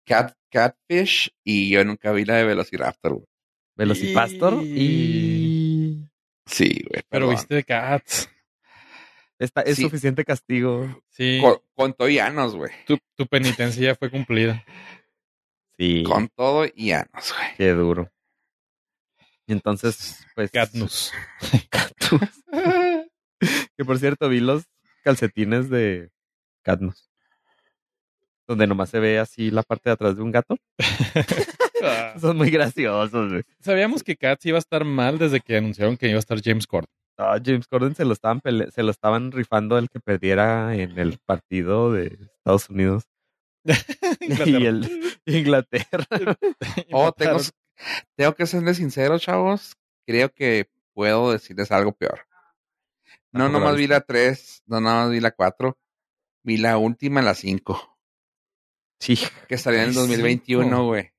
cat, Catfish y yo nunca vi la de Velociraptor, güey. Velocipastor y... Sí, güey. Pero perdón. viste Cats. Esta, es Sí. suficiente castigo. Sí. Con, con todo y anos, güey. Tu, tu penitencia ya fue cumplida. Sí, Con todo y anos, güey. qué duro. Y entonces, pues... Katnus. que por cierto, vi los calcetines de Katniss. Donde nomás se ve así la parte de atrás de un gato. Son muy graciosos, güey. Sabíamos que Cats iba a estar mal desde que anunciaron que iba a estar James Corden. Ah, James Corden se lo estaban pele- se lo estaban rifando el que perdiera en el partido de Estados Unidos y el Inglaterra. Oh, tengo. Tengo que serles sincero, chavos. Creo que puedo decirles algo peor. No, ¿Tampoco la nomás vi la 3, no, nomás vi la 4. Vi la última, la 5. Sí. Que salió en el Ay, 2021, cinco. güey.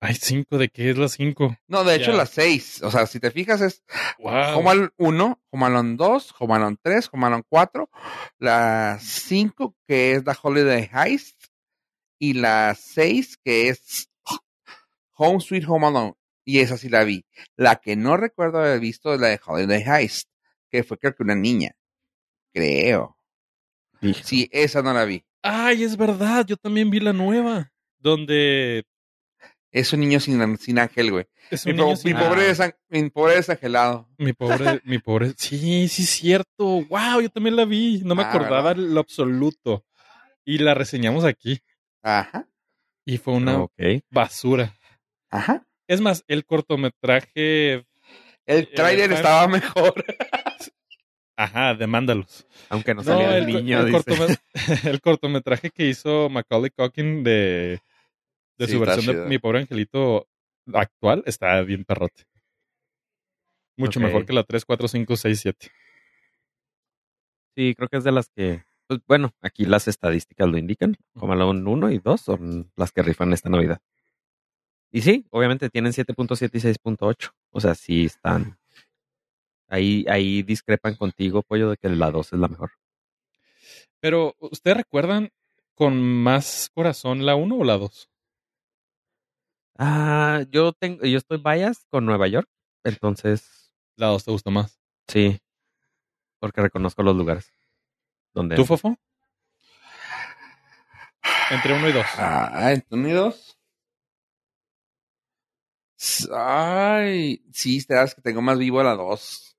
Ay, cinco, ¿de qué es la cinco? No, de hecho, la 6. O sea, si te fijas, es Wow. Home Alone 1, Home Alone 2, Home Alone 3, Home Alone 4, la 5 que es The Holiday Heist y la 6 que es Home Sweet Home Alone. Y esa sí la vi. La que no recuerdo haber visto es la de Holiday Heist, que fue creo que una niña. Creo. Sí, esa no la vi. Ay, es verdad, yo también vi la nueva. Donde Es un niño sin, sin ángel, güey. es Mi, un po- niño mi sin- pobre Ah, mi pobre desangelado. mi pobre, mi pobre. Sí, sí, es cierto. Wow, yo también la vi. No me Ah, acordaba ¿verdad? lo absoluto. Y la reseñamos aquí. Ajá, Y fue una basura. Ajá. Es más, el cortometraje. El trailer fan- estaba mejor. Ajá, demándalos. Aunque no No, salía el, el, niño, el dice. cortome- el cortometraje que hizo Macaulay Culkin de, de Sí, su versión de chido. Mi Pobre Angelito actual está bien perrote. Mucho Ok. mejor que la 3, 4, 5, 6, 7. Sí, creo que es de las que. Pues bueno, aquí las estadísticas lo indican. Como Alone 1 y 2 son las que rifan esta Navidad. Y sí, obviamente tienen 7.7 y 6.8. O sea, sí están. Ahí, ahí discrepan contigo, pollo, de que la 2 es la mejor. Pero, ¿ustedes recuerdan con más corazón la 1 o la 2? Ah, yo tengo, yo estoy bias con Nueva York. Entonces, La 2 te gustó más. sí. Porque reconozco los lugares. Donde ¿Tú, Fofo? Entre 1 y 2. Ah, ¿en Unidos? Ay, sí, sabes que tengo más vivo a la 2.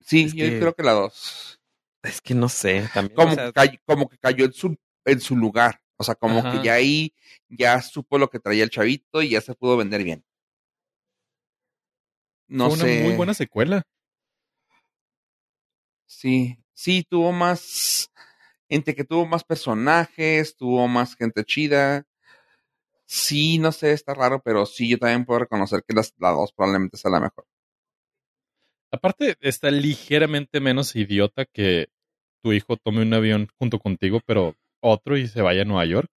Sí, Es yo que- creo que la 2. Es que no sé. También, Como, o sea, que cayó, como que cayó en su, en su lugar. O sea, como Ajá. que ya ahí ya supo lo que traía el chavito y ya se pudo vender bien. No Fue una sé. muy buena secuela. Sí, sí, tuvo más. Entre que tuvo más personajes, tuvo más gente chida. Sí, no sé, está raro, pero sí, yo también puedo reconocer que las, la dos probablemente sea la mejor. Aparte, está ligeramente menos idiota que tu hijo tome un avión junto contigo, pero otro y se vaya a Nueva York,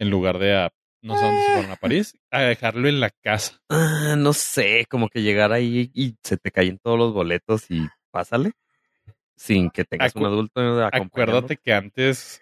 en lugar de a, no sé dónde se fueron a París, a dejarlo en la casa. Ah, no sé, como que llegar ahí y se te caen todos los boletos y pásale. Sin que tengas un adulto acompañando. Acuérdate que antes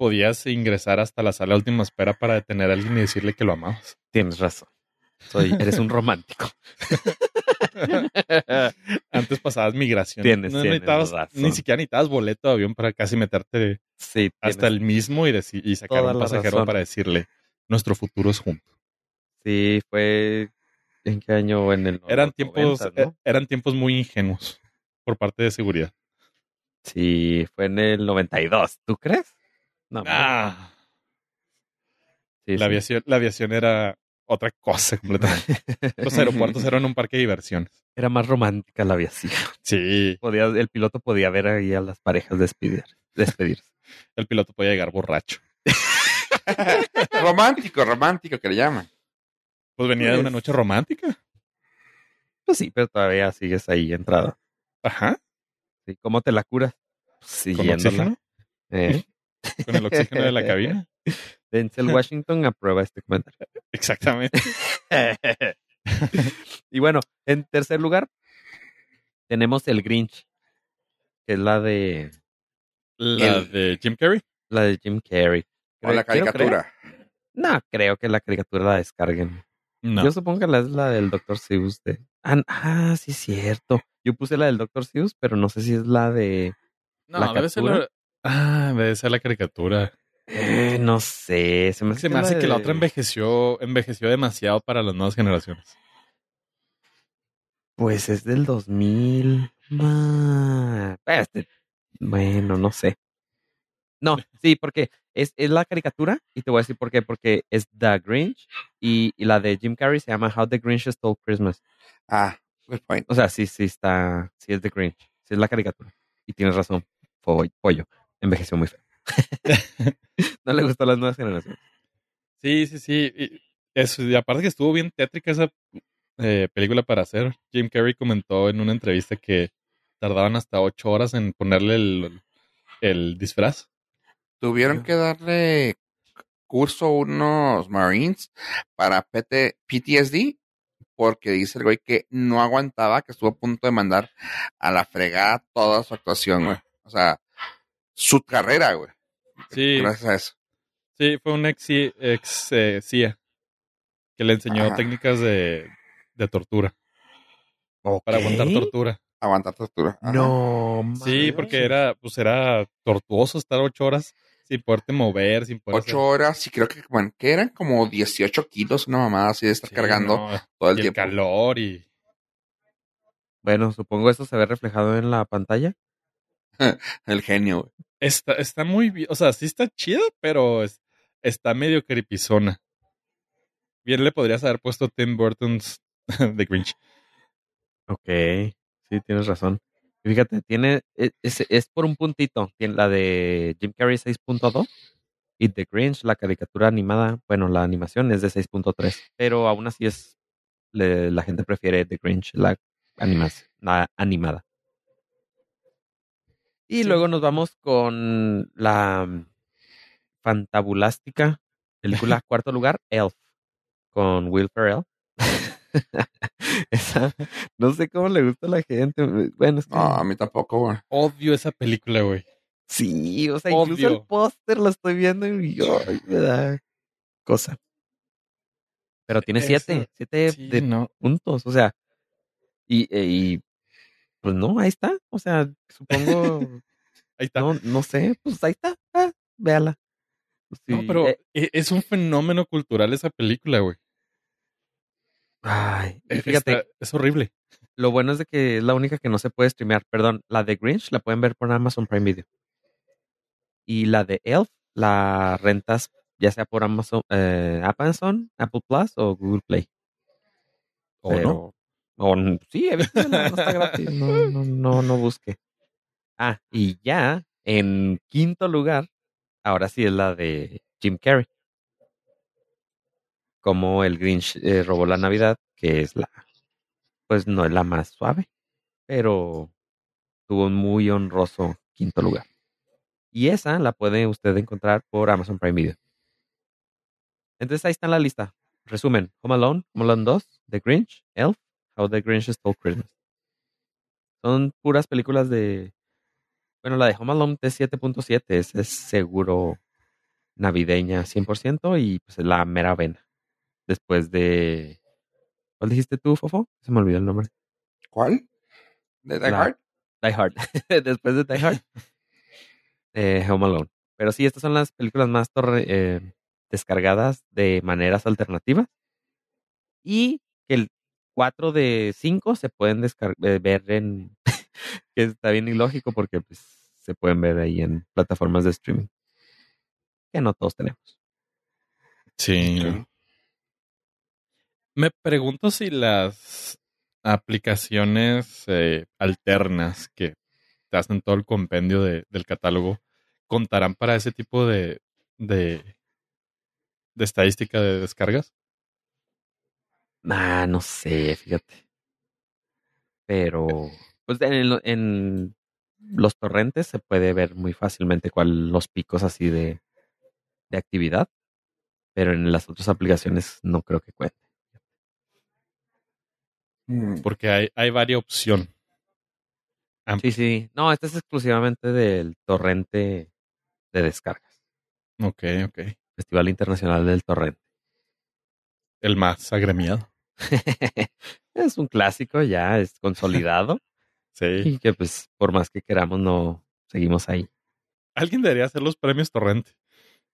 podías ingresar hasta la sala de última espera para detener a alguien y decirle que lo amabas. Tienes razón. Soy, eres un romántico. Antes pasabas migración. Tienes- no tienes necesitabas, razón. ni siquiera necesitabas boleto de avión para casi meterte Sí, hasta el mismo y, y sacar un pasajero razón. para decirle nuestro futuro es juntos. Sí, fue. ¿En qué año? En el. Eran los tiempos, 90, ¿no? eh, eran tiempos muy ingenuos por parte de seguridad. Sí, fue en el 92. ¿Tú crees? No, Ah, sí, la, sí. aviación, la aviación era otra cosa completamente. Los aeropuertos eran un parque de diversiones. Era más romántica la aviación. Sí, Podía, el piloto podía ver ahí a las parejas despedir, despedirse. el piloto podía llegar borracho. romántico, romántico que le llaman. Pues venía de una Pues- noche romántica. Pues sí, pero todavía sigues ahí entrada. Ajá. Sí, ¿Cómo te la curas? Con Siguiéndola. oxígeno. Eh, Con el oxígeno de la cabina. Denzel Washington aprueba este comentario. Exactamente. y bueno, en tercer lugar tenemos el Grinch, que es la de La El- de Jim Carrey. la de Jim Carrey. O la caricatura. No, creo que la caricatura la descarguen. No. Yo supongo que la es la del Dr. Seuss de. Ah, ah, sí, cierto. Yo puse la del Dr. Seuss, pero no sé si es la de. No, ¿La debe ser la... Debe ser la caricatura. Eh, no sé. Se me hace, Se me hace que la otra envejeció, envejeció demasiado para las nuevas generaciones. Pues es del 2000. Ma- Este, bueno, no sé. No, sí, porque es, es la caricatura y te voy a decir por qué. Porque es The Grinch y, y la de Jim Carrey se llama How the Grinch Stole Christmas. Ah, good point. O sea, sí, sí está, sí es The Grinch, sí es la caricatura. Y tienes razón, pollo envejeció muy feo. no le gustó a las nuevas generaciones. Sí, sí, sí. Y, eso, y aparte que estuvo bien tétrica esa eh, película para hacer. Jim Carrey comentó en una entrevista que tardaban hasta ocho horas en ponerle el, el disfraz. Tuvieron que darle curso a unos Marines para PT, PTSD porque dice el güey que no aguantaba, que estuvo a punto de mandar a la fregada toda su actuación, güey. O sea, su carrera, güey. Sí, Gracias a eso. sí, fue un ex, ex eh, CIA que le enseñó Ajá. técnicas de, de tortura, para aguantar tortura. Aguantar tortura. Ajá. No, Sí, manches. porque era, pues era tortuoso estar ocho horas sin poderte mover, sin poder Ocho horas y creo que, bueno, que eran como 18 kilos, una mamada así de estar cargando todo el y el tiempo. calor y Bueno, supongo eso se ve reflejado en la pantalla. El genio, güey. Está, está muy bien, o sea, sí está chido, pero es- está medio creepyzona. Bien le podrías haber puesto Tim Burton's The Grinch. Ok, sí, tienes razón. Fíjate, tiene, e- es, es por un puntito. Tiene la de Jim Carrey 6.2 y The Grinch, la caricatura animada, bueno, la animación es de 6.3, pero aún así es, la gente prefiere The Grinch, la, la animada. Y Sí. luego nos vamos con la mm, fantabulástica película cuarto lugar, Elf, con Will Ferrell. Esa, no sé cómo le gusta a la gente. Bueno, es que No, a mí tampoco, güey. Odio esa película, güey. sí, o sea, incluso el póster lo estoy viendo y ay, me da cosa. Pero tiene siete, siete Sí, de no. puntos, o sea, y, e- y pues no, ahí está, o sea, supongo, Ahí está. no, no sé, pues ahí está, ah, véala. Pues No, pero eh, e- es un fenómeno cultural esa película, güey. ay, E- fíjate, está- es horrible. Lo bueno es de que es la única que no se puede streamear. Perdón, la de Grinch la pueden ver por Amazon Prime Video. Y la de Elf la rentas ya sea por Amazon, eh, Amazon, Apple Plus o Google Play. ¿O no? O sí, no, no está gratis. No, no, no, no busque. Ah, y ya en quinto lugar, ahora sí es la de Jim Carrey. como el Grinch eh, robó la Navidad, que es la, pues no es la más suave, pero tuvo un muy honroso quinto lugar. Y esa la puede usted encontrar por Amazon Prime Video. Entonces ahí está la lista. Resumen, Home Alone, Home Alone 2, The Grinch, Elf, How the Grinch Stole Christmas. Son puras películas de... Bueno, la de Home Alone es 7.7, es, es seguro navideña 100% y pues es la mera vena. Después de... ¿Cuál dijiste tú, Fofo? Se me olvidó el nombre. ¿Cuál? ¿De Die La- Hard? Die Hard. Después de Die Hard. eh, Home Alone. Pero sí, estas son las películas más torre- eh, descargadas de maneras alternativas. Y que 4 de 5 se pueden eh, ver en... que está bien ilógico porque pues, se pueden ver ahí en plataformas de streaming. Que no todos tenemos. Sí. Me pregunto si las aplicaciones eh, alternas que te hacen todo el compendio de- del catálogo contarán para ese tipo de, de, de estadística de descargas. Ah, no sé, fíjate. Pero, pues en, lo- en los torrentes se puede ver muy fácilmente cuáles los picos así de, de actividad. Pero en las otras aplicaciones no creo que cuente. Mm, Porque hay, hay varias opción. Sí, sí. No, este es exclusivamente del torrente de descargas. Ok, ok. Festival Internacional del Torrente. El más agremiado. es un clásico, ya es consolidado. Sí. y que pues por más que queramos no seguimos ahí. Alguien debería hacer los premios Torrente.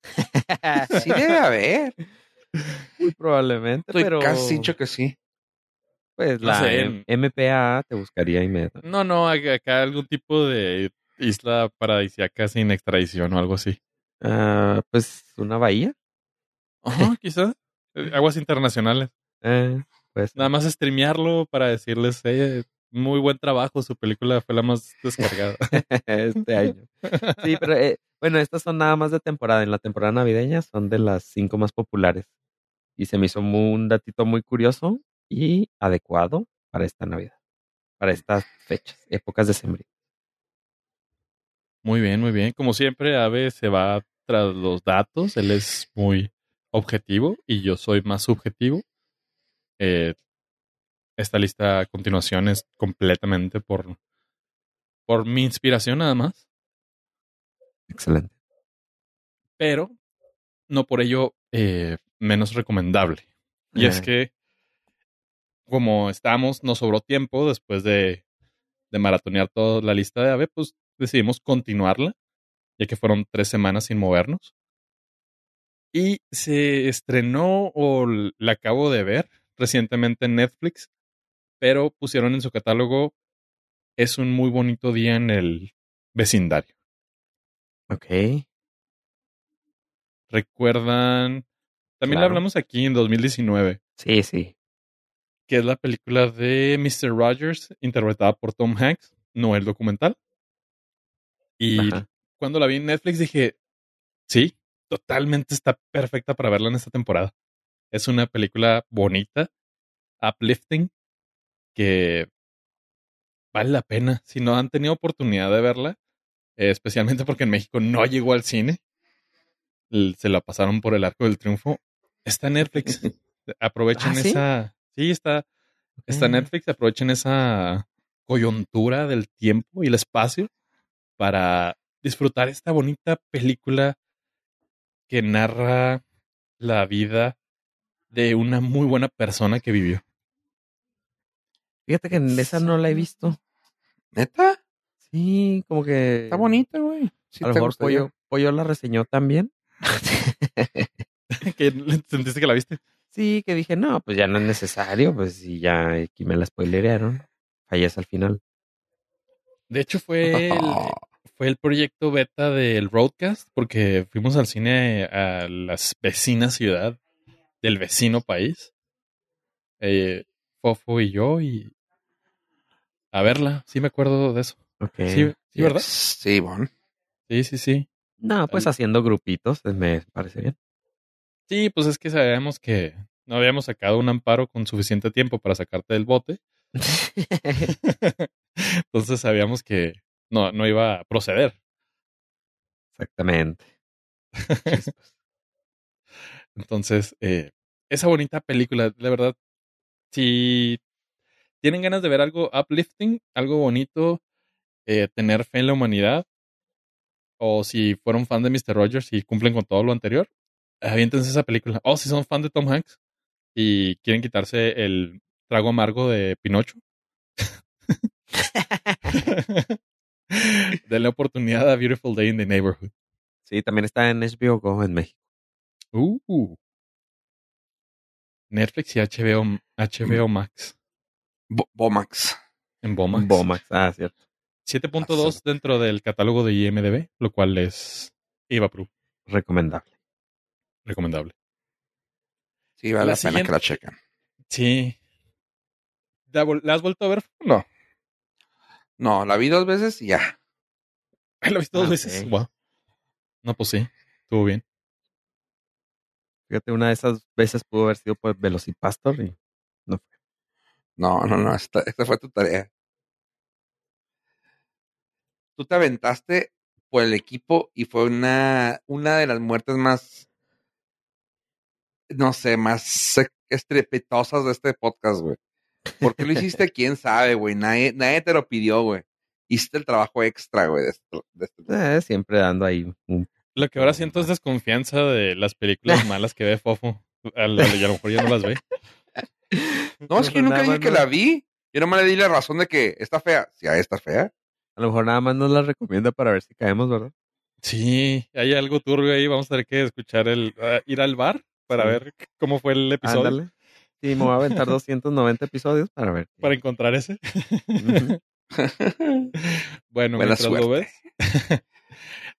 Sí debe haber. Muy probablemente, Estoy pero casi dicho que sí. pues No la sé, MPA te buscaría inmediatamente. No, no, acá algún tipo de isla paradisiaca sin extradición o algo así. Ah, pues una bahía. Ajá, quizás. Eh, Aguas internacionales. Eh, pues Nada más streamearlo para decirles, eh, muy buen trabajo, su película fue la más descargada. este año. Sí, pero eh, bueno, estas son nada más de temporada. En la temporada navideña son de las cinco más populares. Y se me hizo muy- un datito muy curioso y adecuado para esta Navidad. Para estas fechas, épocas de sembrío. Muy bien, muy bien. Como siempre, Ave se va tras los datos. Él es muy objetivo y yo soy más subjetivo. Eh, esta lista a continuación es completamente por, por mi inspiración nada más. Excelente. pero no por ello eh, menos recomendable. Y es Eh, que, como estamos, nos sobró tiempo después de, de maratonear toda la lista de AVE, pues decidimos continuarla, ya que fueron tres semanas sin movernos. Y se estrenó, o la acabo de ver recientemente en Netflix, pero pusieron en su catálogo Es un muy bonito día en el vecindario. Ok. ¿Recuerdan? También la hablamos aquí en 2019, Sí, sí. que es la película de Mr. Rogers, interpretada por Tom Hanks, no el documental. Y Ajá. cuando la vi en Netflix dije, sí, totalmente está perfecta para verla en esta temporada. Es una película bonita, uplifting, que vale la pena. Si no han tenido oportunidad de verla, eh, especialmente porque en México no llegó al cine, se la pasaron por el arco del triunfo. Está en Netflix. Aprovechen ¿Ah, sí? esa. Sí, está, está en. Netflix. Aprovechen esa coyuntura del tiempo y el espacio para disfrutar esta bonita película que narra la vida de una muy buena persona que vivió. Fíjate que en esa no la he visto. ¿Neta? Sí, como que. Está bonita, güey. Sí a lo mejor. Pollo, Pollo la reseñó también. ¿Que ¿Sentiste que la viste? sí, que dije, no, pues ya no es necesario, pues si ya aquí me la spoilerearon. Fallece al final. De hecho, fue el, fue el proyecto beta del Roadcast, porque fuimos al cine a la vecina ciudad del vecino país. Eh, Fofo y yo, y a verla. Sí me acuerdo de eso. Sí, sí, ¿verdad? Sí, bueno. Sí, sí, sí. No, pues haciendo grupitos, me parece bien. Sí, pues es que sabemos que no habíamos sacado un amparo con suficiente tiempo para sacarte del bote. Entonces sabíamos que no, no iba a proceder. Exactamente. Entonces, eh, esa bonita película, la verdad, si tienen ganas de ver algo uplifting, algo bonito, eh, tener fe en la humanidad, o si fueron fan de Mr. Rogers y cumplen con todo lo anterior, aviéntense esa película. O si son fan de Tom Hanks y quieren quitarse el trago amargo de Pinocho. Denle oportunidad a Beautiful Day in the Neighborhood. Sí, también está en HBO Go en México. Uh. Netflix y HBO, HBO Max. Bo- Bomax. En Bomax. Bomax. Ah, cierto. 7.2 dentro del catálogo de IMDB, lo cual es IVA Pro. Recomendable. Recomendable. Sí, vale La la, pena que la chequen. Sí. ¿La, vol- la has vuelto a ver? No. No, la vi dos veces y ya. ¿La viste dos Ah, veces? Wow. No, pues sí. Estuvo bien. Fíjate, una de esas veces pudo haber sido por Velocipastor y No, no, no. Esta, esta fue tu tarea. Tú te aventaste por el equipo y fue una, una de las muertes más, no sé, más estrepitosas de este podcast, güey. ¿Por qué lo hiciste? ¿Quién sabe, güey? Nadie, nadie te lo pidió, güey. Hiciste el trabajo extra, güey. De esto, de este- eh, siempre dando ahí un... Lo que ahora siento es desconfianza de las películas malas que ve Fofo. A lo, y a lo mejor ya no las ve. No, es que yo nunca dije que no- la vi. Yo nomás le di la razón de que está fea. Si ah, está fea. A lo mejor nada más nos la recomienda para ver si caemos, ¿verdad? Sí, hay algo turbio ahí. Vamos a tener que escuchar el. ah, ir al bar para Sí. ver cómo fue el episodio. Ándale. Sí, me voy a aventar 290 episodios para ver. Para encontrar ese. Bueno, Buena mientras lo ves.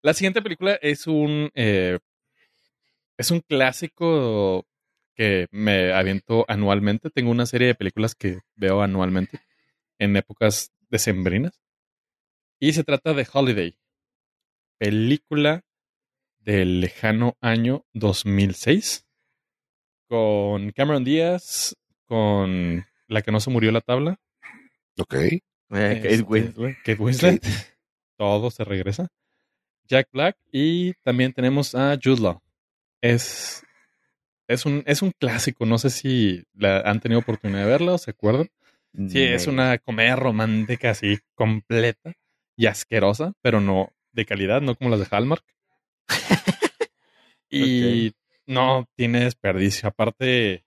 La siguiente película es un. eh, es un clásico que me aviento anualmente. Tengo una serie de películas que veo anualmente en épocas decembrinas. Y se trata de Holiday. Película del lejano año 2006. Con Cameron Díaz, con la que no se murió la tabla. ok. Eh, Kate Este, Winslet. Kate Winslet. Todo se regresa. Jack Black y también tenemos a Jude Law. Es, es, un, es un clásico. No sé si la, han tenido oportunidad de verla o se acuerdan. Sí, es una comedia romántica así completa y asquerosa, pero no de calidad, no como las de Hallmark. y no tiene desperdicio. Aparte,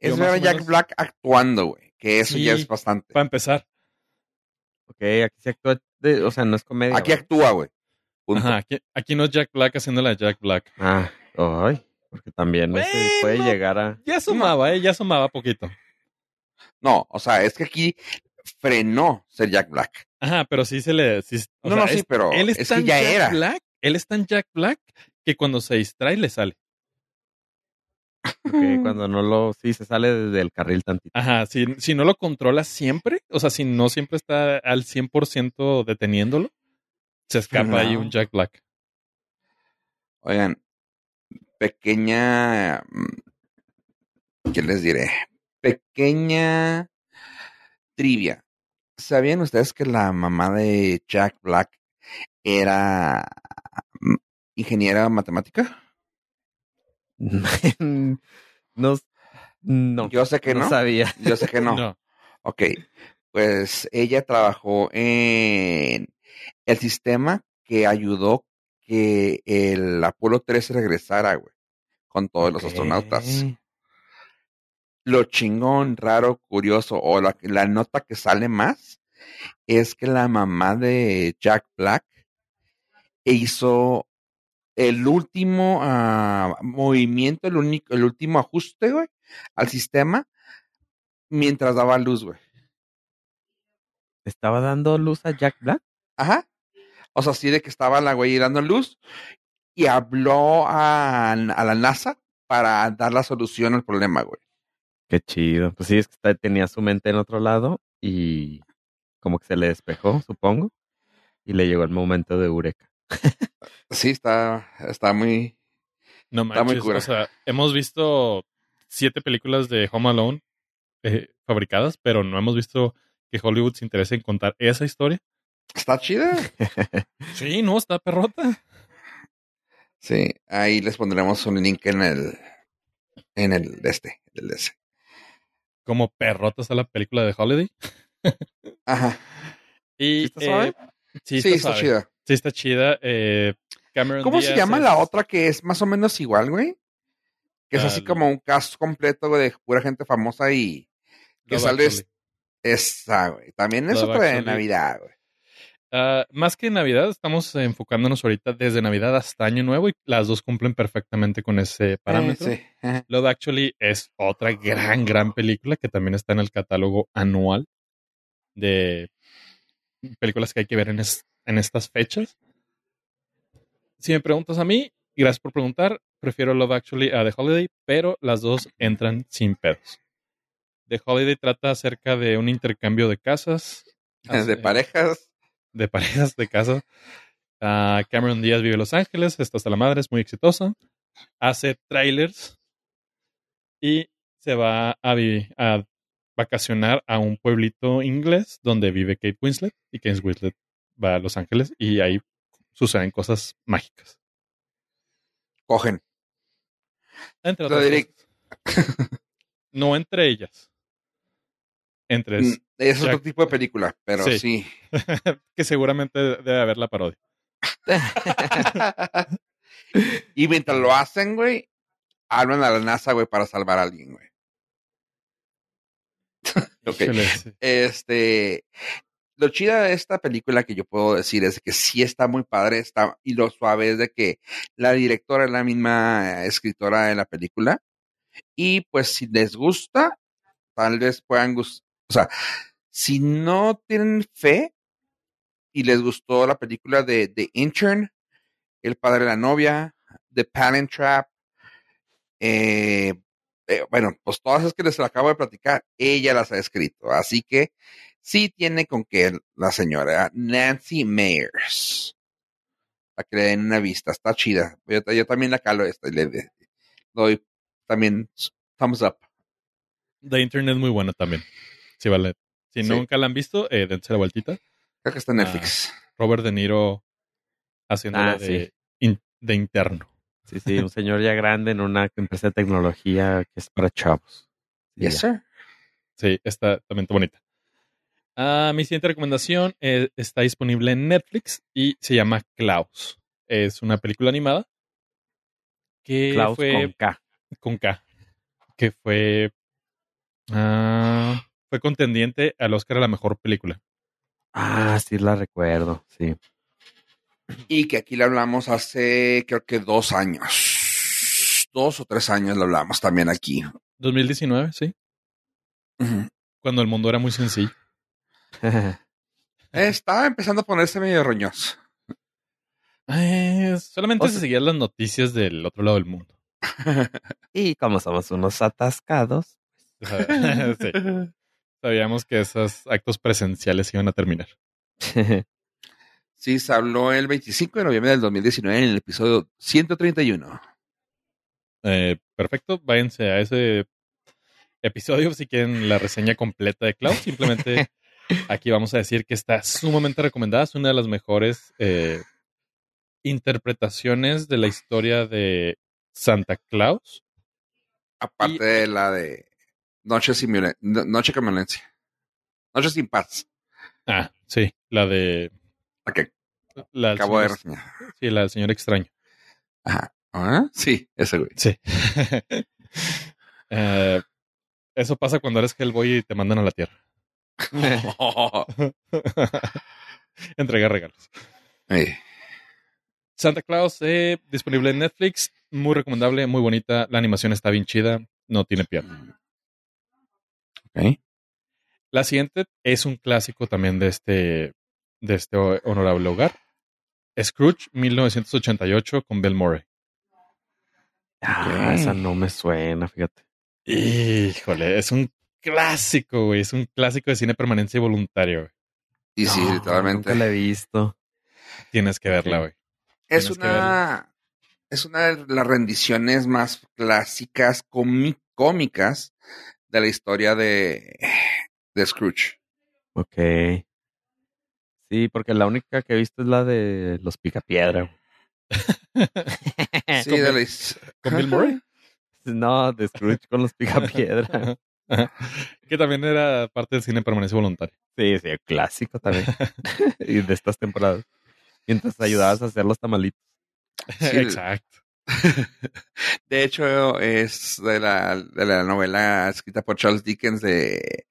Es ver a Jack menos- Black actuando, güey. Que eso ya es bastante. para empezar, Ok, aquí se actúa, de- o sea, no es comedia. Aquí actúa, güey. Ajá, aquí, aquí no es Jack Black haciendo la Jack Black. Ah, ay, porque también ese puede llegar a... Ya asomaba, ¿eh? Ya asomaba poquito. No, o sea, es que aquí frenó ser Jack Black. Ajá, pero sí se le. sí- o No, sea, no, sí, es- pero él es es, tan que ya Jack era. Black. Él es tan Jack Black que cuando se distrae le sale. Ok, cuando no lo... Sí, se sale desde el carril tantito. Ajá, si, si no lo controla siempre, o sea, si no siempre está al 100% deteniéndolo, se escapa ahí un Jack Black. Oigan, pequeña. mm, ¿Qué les diré? Pequeña trivia. ¿Sabían ustedes que la mamá de Jack Black era mm, ingeniera matemática? no, no, Yo sé que no. sabía. Yo sé que no. Ok, pues ella trabajó en el sistema que ayudó que el Apolo 13 regresara, güey, con todos los astronautas. Lo chingón, raro, curioso, o la, la nota que sale más, es que la mamá de Jack Black hizo el último ah, movimiento, el, único, el último ajuste, güey, al sistema mientras daba luz, güey. ¿Estaba dando luz a Jack Black? Ajá. O sea, así de que estaba la güey dando luz y habló a, a la NASA para dar la solución al problema, güey. Qué chido. Pues sí, es que está- tenía su mente en otro lado y como que se le despejó, supongo. Y le llegó el momento de Eureka. Sí, está, está muy... No Está muy manches, cura. o sea, hemos visto siete películas de Home Alone eh, fabricadas, pero no hemos visto que Hollywood se interese en contar esa historia. Está chida. Sí, no, está perrota. Sí, ahí les pondremos un link en el en el este, de ese. Como perrota está la película de Holiday. Ajá. Y, ¿Sí está suave? eh, sí, Sí, está, chida. Sí, está chida. Eh, Cameron ¿Cómo se llama es- la otra que es más o menos igual, güey? Que es Ah, así como un cast completo güey, de pura gente famosa y que Love sale Actually. esa, güey. También es Love otra de. Navidad, güey. Ah, más que Navidad, estamos enfocándonos ahorita desde Navidad hasta Año Nuevo y las dos cumplen perfectamente con ese parámetro. Eh, sí. Love Actually es otra gran, gran película que también está en el catálogo anual de películas que hay que ver en, es- en estas fechas. Si me preguntas a mí, gracias por preguntar, prefiero Love Actually a The Holiday, pero las dos entran sin pedos. The Holiday trata acerca de un intercambio de casas. De parejas. de parejas de casa. Ah, Cameron Díaz vive en Los Ángeles, está hasta la madre, es muy exitosa. Hace trailers y se va a vacacionar a un pueblito inglés donde vive Kate Winslet y Kate Winslet va a Los Ángeles y ahí suceden cosas mágicas. Cogen. Entre otras cosas. No entre ellas. Entre Mm, Es otro tipo de película, pero Sí. sí. que seguramente debe haber la parodia. y mientras lo hacen, güey, hablan a la NASA, güey, para salvar a alguien, güey. Ok. Este, lo chida de esta película que yo puedo decir es que sí está muy padre, está, y lo suave es de que la directora es la misma escritora de la película. Y pues si les gusta, tal vez puedan gustar, o sea, si no tienen fe y les gustó la película de The Intern, El padre de la novia, The Palin Trap, eh, eh, bueno, pues todas esas que les acabo de platicar, ella las ha escrito. Así que sí tiene con que la señora Nancy Meyers. Para que le den una vista, está chida. Yo, yo también la calo esta y le doy también thumbs up. The Internet es muy buena también. Sí, vale. Si Sí. nunca la han visto, eh, dense la vueltita. Creo que está en Netflix. Robert De Niro haciéndola Ah, de, sí. in- de interno. Sí, sí, un señor ya grande en una empresa de tecnología que es para chavos. Sí, yes, ya. sir. Sí, está también está bonita. Ah, mi siguiente recomendación eh, está disponible en Netflix y se llama Klaus. Es una película animada que Klaus fue con K. con K, que fue ah, fue contendiente al Oscar a la mejor película. Ah, sí la recuerdo, sí. Y que aquí le hablamos hace, creo que dos años. Dos o tres años le hablamos también aquí. 2019, sí, Ujú. cuando el mundo era muy sencillo. Estaba empezando a ponerse medio roñoso. Eh, solamente O se seguían las noticias del otro lado del mundo. y como somos unos atascados, Sí. Sabíamos que esos actos presenciales iban a terminar. Sí, se habló el 25 de noviembre del 2019 en el episodio 131. Eh, perfecto, váyanse a ese episodio si quieren la reseña completa de Cloud. Simplemente aquí vamos a decir que está sumamente recomendada. Es una de las mejores eh, interpretaciones de la historia de Santa Claus. Aparte Y- de la de Noche sin Noche con violencia. Noche sin paz. Ah, sí, la de La que la acabo de señor- reseñar. sí, la del señor extraño. Ajá. ¿Ah? Sí, ese güey. Sí. Eh, eso pasa cuando eres Hellboy y te mandan a la tierra. Entregar regalos. Santa Claus, eh, disponible en Netflix. Muy recomendable, muy bonita. La animación está bien chida. No tiene pierna. Ok. La siguiente es un clásico también de este, de este honorable hogar. Scrooge, 1988, con Bill Murray. Ah, Ok. esa no me suena, fíjate. Híjole, es un clásico, güey. Es un clásico de cine permanencia y voluntario, güey. Y sí, No, literalmente. Nunca la he visto. Tienes que verla, güey. Es tienes una. es una de las rendiciones más clásicas, cómicas de la historia de, de Scrooge. Ok. Sí, porque la única que he visto es la de los Picapiedra. sí, de la... ¿Con Bill Murray? No, de Scrooge con los Picapiedra. que también era parte del cine permanencia voluntario. Sí, sí, clásico también. y de estas temporadas. Y entonces ayudabas a hacer los tamalitos. Exacto. De hecho, es de la, de la novela escrita por Charles Dickens de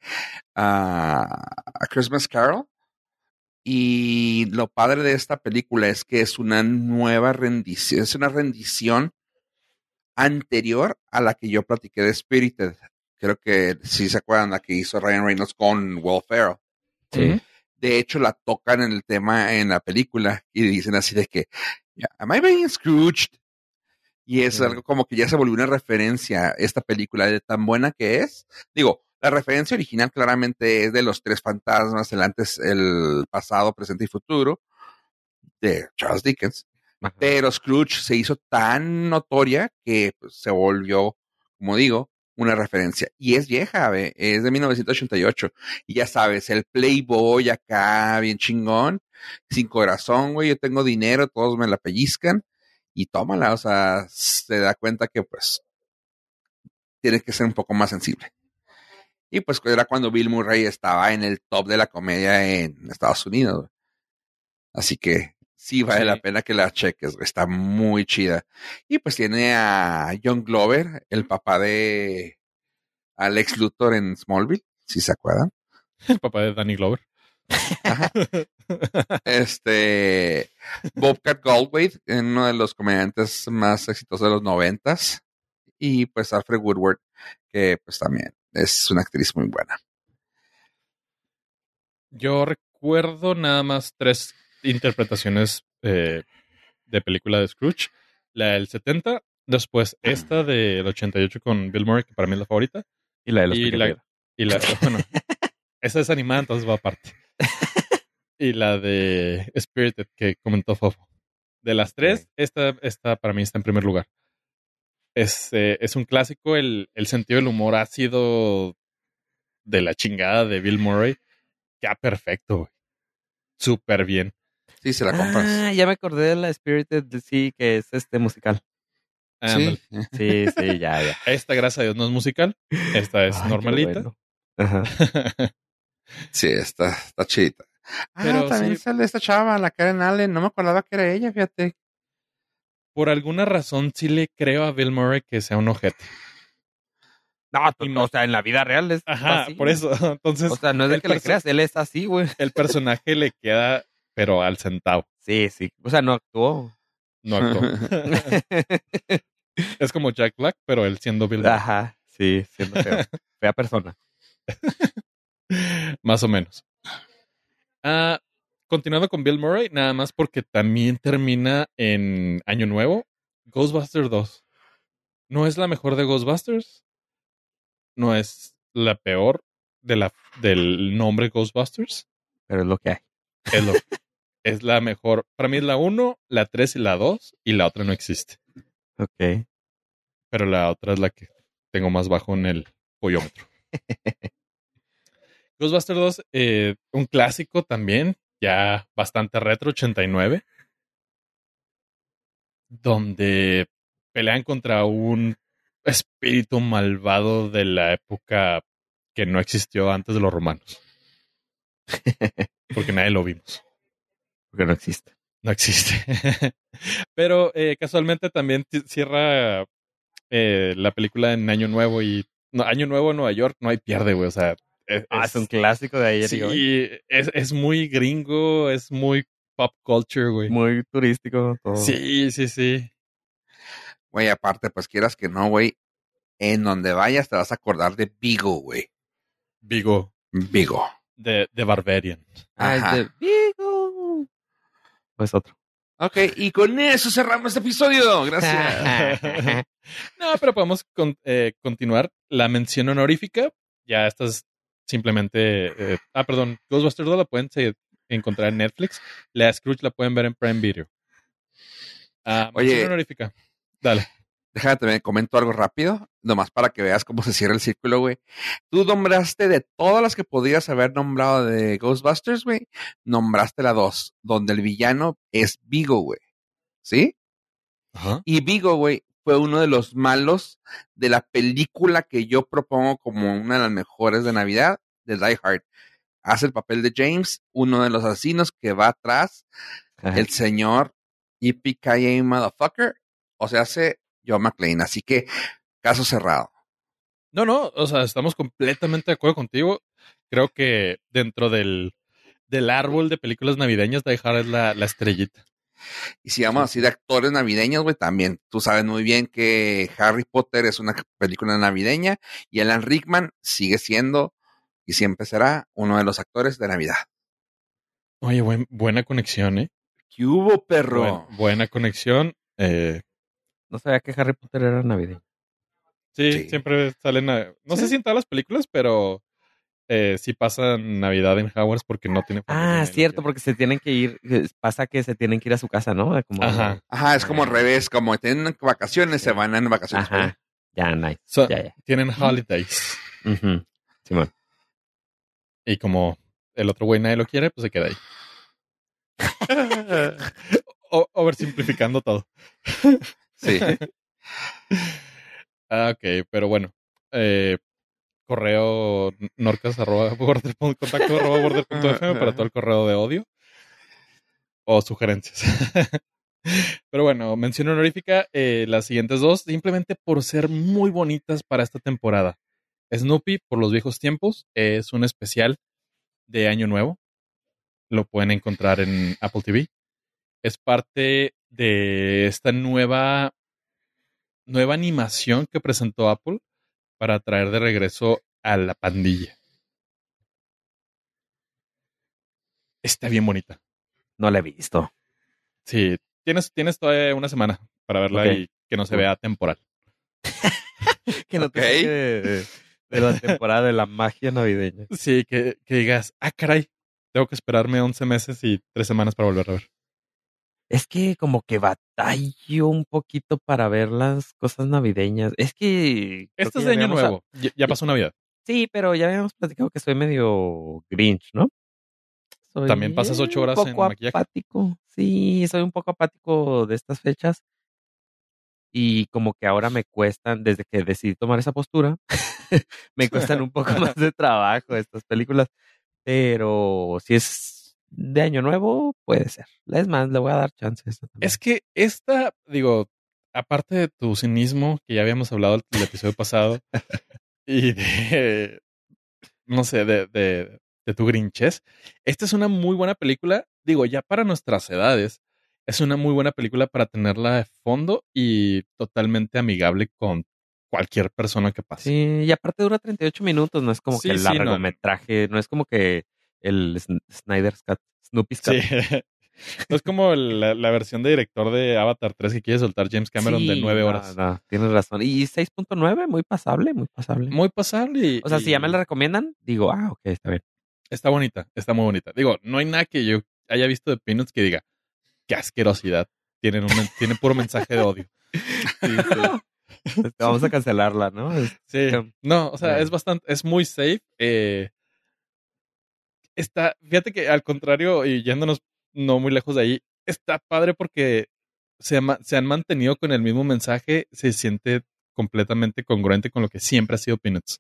A Christmas Carol. Y lo padre de esta película es que es una nueva rendición, es una rendición anterior a la que yo platiqué de Spirited. Creo que si se acuerdan la que hizo Ryan Reynolds con Will Ferrell. Sí. De hecho, la tocan en el tema en la película y dicen así de que, ¿Am I being Scrooged? Y es algo como que ya se volvió una referencia esta película de tan buena que es. Digo, la referencia original claramente es de los tres fantasmas, el antes, el pasado, presente y futuro, de Charles Dickens. Pero Scrooge se hizo tan notoria que pues, se volvió, como digo, una referencia. Y es vieja, ¿ve? es de 1988. Y ya sabes, el Playboy acá, bien chingón, sin corazón, güey, yo tengo dinero, todos me la pellizcan y tómala, o sea, se da cuenta que pues tiene que ser un poco más sensible. Y pues era cuando Bill Murray estaba en el top de la comedia en Estados Unidos. Así que sí vale la pena que la cheques, está muy chida. Y pues tiene a John Glover, el papá de Alex Luthor en Smallville, si se acuerdan. El papá de Danny Glover. Este Bobcat Goldthwait, uno de los comediantes más exitosos de los noventas. Y pues Alfred Woodward, que pues también es una actriz muy buena. Yo recuerdo nada más tres interpretaciones eh, de película de Scrooge. La del 70, después esta del 88 con Bill Murray, que para mí es la favorita. Y la de los y la, y la, bueno, esa es animada, entonces va aparte. Y la de Spirited, que comentó Fofo. De las tres, esta, esta para mí está en primer lugar. Es, eh, es un clásico, el, el sentido del humor ácido de la chingada de Bill Murray. Ya perfecto, güey. Súper bien. Sí, se la compras. Ah, ya me acordé de la Spirited, sí, que es este musical. Sí. Sí, sí, ya, ya. Esta, gracias a Dios, no es musical. Esta es Ay, normalita. bueno. Ajá. Sí, está, está chidita. Ah, Pero también sí. sale esta chava, la Karen Allen. No me acordaba que era ella, fíjate. Por alguna razón sí le creo a Bill Murray que sea un ojete. No, tú- no- o sea, en la vida real es Ajá, así, por eso. Entonces, O sea, no es de el que le creas, él es así, güey. el personaje le queda, pero al centavo. Sí, sí. O sea, no actuó. No actuó. es como Jack Black, pero él siendo Bill. Ajá, sí, siendo feo. Fea persona. Más o menos. Ah, continuando con Bill Murray, nada más porque también termina en Año Nuevo, Ghostbusters 2. No es la mejor de Ghostbusters. No es la peor de la, del nombre Ghostbusters. Pero es lo que hay. Es, lo- es la mejor. Para mí es la 1, la 3 y la 2. Y la otra no existe. Ok. Pero la otra es la que tengo más bajo en el pollómetro. Ghostbusters 2, eh, un clásico también, ya bastante retro, 89, donde pelean contra un espíritu malvado de la época que no existió antes de los romanos. Porque nadie lo vimos. Porque no existe. No existe. Pero eh, casualmente también cierra eh, la película en Año Nuevo y no, Año Nuevo en Nueva York no hay pierde, güey. O sea, es, Ah, es- un clásico de ayer y hoy. sí, es, es muy gringo, es muy pop culture, güey. Muy turístico todo. Sí, sí, sí. Güey, aparte, pues quieras que no, güey. En donde vayas te vas a acordar de Vigo, güey. Vigo, Vigo. de, de Barbarian. Ah, es Ajá. de Vigo. Pues otro. Ok, y con eso cerramos este episodio. Gracias. no, pero podemos con- eh, continuar. La mención honorífica, ya esta es simplemente. eh, ah, perdón, Ghostbusters 2 la pueden se- encontrar en Netflix. La Scrooge la pueden ver en Prime Video. Ah, Oye. mención honorífica. Dale. Déjame también comento algo rápido, nomás para que veas cómo se cierra el círculo, güey. Tú nombraste de todas las que podrías haber nombrado de Ghostbusters, güey, nombraste la dos, donde el villano es Vigo, güey. ¿Sí? Ajá. Y Vigo, güey, fue uno de los malos de la película que yo propongo como una de las mejores de Navidad, de Die Hard. Hace el papel de James, uno de los asesinos que va atrás, Ajá. el señor Yippee Motherfucker, o sea, hace John McClane. Así que, caso cerrado. No, no, o sea, estamos completamente de acuerdo contigo. Creo que dentro del, del árbol de películas navideñas, Die Hard es la, la estrellita. Y si vamos así de actores navideños, güey, también tú sabes muy bien que Harry Potter es una película navideña y Alan Rickman sigue siendo y siempre será uno de los actores de Navidad. Oye, buen- buena conexión, ¿eh? ¿Qué hubo, perro? Buen- buena conexión. Eh, No sabía que Harry Potter era navideño. sí, Sí. siempre salen. a- no sé si en todas las películas, pero eh, sí pasan Navidad en Hogwarts porque no tiene Ah, cierto, porque se tienen que ir, pasa que se tienen que ir a su casa, ¿no? Como, Ajá. Ajá, es como al revés, como tienen vacaciones, se van en vacaciones. Ajá. Ya, nice. So- Ya, ya. Tienen holidays. Ujú. Simón. Y como el otro güey nadie lo quiere, pues se queda ahí. o, oversimplificando todo. Sí. Ah, ok, pero bueno. Eh, correo norcas arroba border punto- contacto arroba border punto fm para todo el correo de odio o sugerencias. pero bueno, mención honorífica, eh, las siguientes dos, simplemente por ser muy bonitas para esta temporada. Snoopy, por los viejos tiempos, es un especial de Año Nuevo. Lo pueden encontrar en Apple TV. Es parte de esta nueva, nueva animación que presentó Apple para traer de regreso a la pandilla. Está bien bonita. No la he visto. Sí, tienes, tienes todavía una semana para verla y que no se vea temporal. que no te de- de la temporada de la magia navideña. Sí, que, que digas, ah, caray, tengo que esperarme 11 meses y 3 semanas para volver a ver. Es que como que batallo un poquito para ver las cosas navideñas. Es que... Esto es de Año Nuevo. Ya, ya pasó Navidad. Sí, pero ya habíamos platicado que soy medio Grinch, ¿no? Soy También pasas ocho horas en maquillaje. apático. Sí, soy un poco apático de estas fechas. Y como que ahora me cuestan, desde que decidí tomar esa postura, me cuestan un poco más de trabajo estas películas. Pero si es de Año Nuevo, puede ser. Es más, le voy a dar chance a esta también. Es que esta, digo, aparte de tu cinismo, que ya habíamos hablado el, el episodio pasado, y de, no sé, de, de, de tu grinches, esta es una muy buena película, digo, ya para nuestras edades, es una muy buena película para tenerla de fondo y totalmente amigable con cualquier persona que pase. Sí, y aparte dura 38 minutos, no es como Sí, que el sí, no. largometraje, no es como que el Sn- Snyder's Cut, Snoopy's Cut. Sí. No es como la, la versión de director de Avatar 3 que quiere soltar James Cameron de Sí, nueve no, horas. No, tienes razón. Y 6.9, muy pasable, muy pasable. Muy pasable. y- o sea, si ya me la recomiendan, digo, ah, ok, está bien. Está bonita, está muy bonita. Digo, no hay nada que yo haya visto de Peanuts que diga, qué asquerosidad. Tienen un men- tiene puro mensaje de odio. Sí, sí. Este, Vamos a cancelarla, ¿no? Es- Sí. No, o sea, es bastante, es muy safe. eh, está, fíjate que al contrario, y yéndonos no muy lejos de ahí, está padre porque se, se han mantenido con el mismo mensaje, se siente completamente congruente con lo que siempre ha sido Peanuts.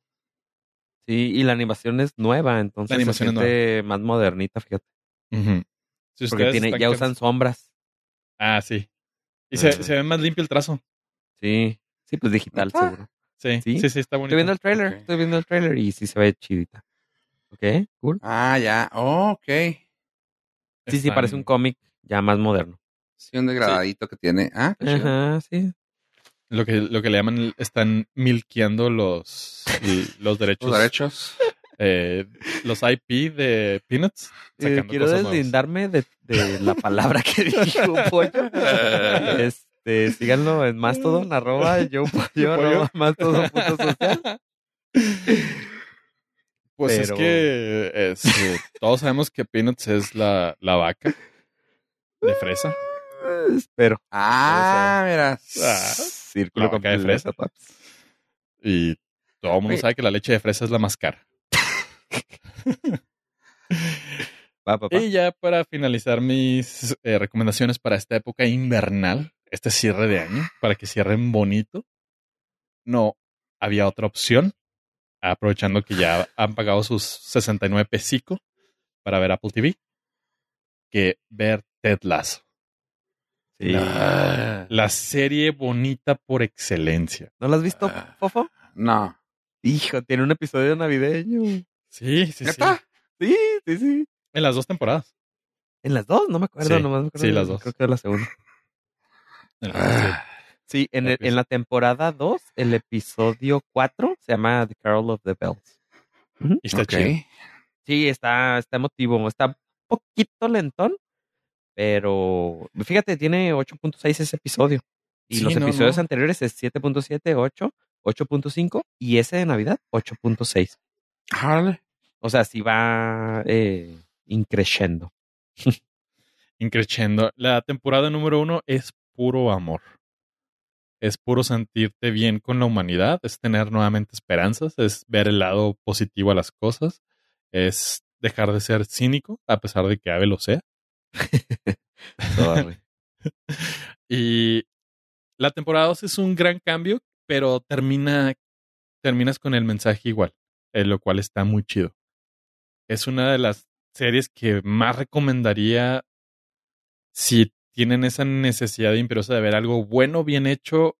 Sí, y la animación es nueva, entonces La animación es se siente más modernita, fíjate. Si Porque tiene, ya usan sombras. Ah, sí. Y se, Ah. se ve más limpio el trazo. Sí, sí, pues digital, ¿Neta? seguro. Sí, ¿Sí? sí, sí, está bonito. Estoy viendo el trailer, estoy viendo el trailer y sí se ve chidita. Ok, cool. Ah, ya. Oh, ok. Sí, sí, parece un cómic ya más moderno. Sí, un degradadito que tiene. Ah, qué chido. Ajá, sí. Lo que, lo que le llaman, están milqueando los, los derechos. Los derechos. eh, los IP de Peanuts. Eh, quiero deslindarme de, de la palabra que dijo Pollo. Este, síganlo en Mastodon, arroba yo pollo, Pollo. arroba mastodon punto social. Pues es que es, eh, todos sabemos que Peanuts es la, la vaca de fresa. espero. Ah, mira. Ah, Círculo la vaca de fresa. paps. Y todo el mundo Oye. sabe que la leche de fresa es la más cara. Va, papá. Y ya para finalizar mis eh, recomendaciones para esta época invernal, este cierre de año, para que cierren bonito, no había otra opción, aprovechando que ya han pagado sus 69 pesico para ver Apple TV, que ver Ted Lasso. Sí. La serie bonita por excelencia. ¿No lo has visto, Ah. Fofo? No. Hijo, tiene un episodio navideño. Sí, sí, sí. ¿Neta? Sí, sí, sí. En las dos temporadas. En las dos, no me acuerdo, Sí, nomás me acuerdo sí, las dos. Creo que era la segunda. En las dos, sí. Ah, Sí, en, el- en la temporada 2, el episodio 4 se llama The Carol of the Bells. Y está ok. chido. Sí, está, está emotivo, está un poquito lentón, pero fíjate, tiene 8.6 ese episodio. Y Sí, los no, episodios no. anteriores es 7.7, 8, 8.5 y ese de Navidad 8.6. Órale. O sea, sí va eh, increciendo. Increchendo. La temporada número uno es puro amor. Es puro sentirte bien con la humanidad, es tener nuevamente esperanzas, es ver el lado positivo a las cosas, es dejar de ser cínico, a pesar de que Ave lo sea. Y la temporada 2 es un gran cambio, pero termina, terminas con el mensaje igual, eh, lo cual está muy chido. Es una de las series que más recomendaría si tienen esa necesidad imperiosa de ver algo bueno, bien hecho,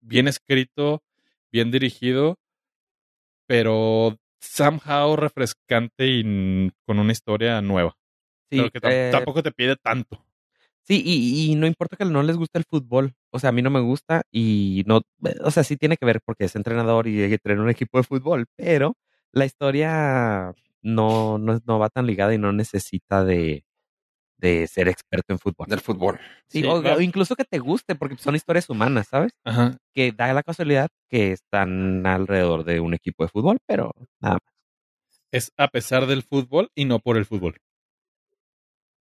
bien escrito, bien dirigido, pero somehow refrescante y con una historia nueva. Sí, Pero que eh, tampoco te pide tanto. Sí, y, y no importa que no les guste el fútbol. O sea, a mí no me gusta y no, o sea, sí tiene que ver porque es entrenador y entrena un equipo de fútbol, pero la historia no, no, no va tan ligada y no necesita de, de ser experto en fútbol. Del fútbol. Sí, Sí, o, incluso que te guste porque son historias humanas, ¿sabes? Ajá. Que da la casualidad que están alrededor de un equipo de fútbol, pero nada más. Es a pesar del fútbol y no por el fútbol.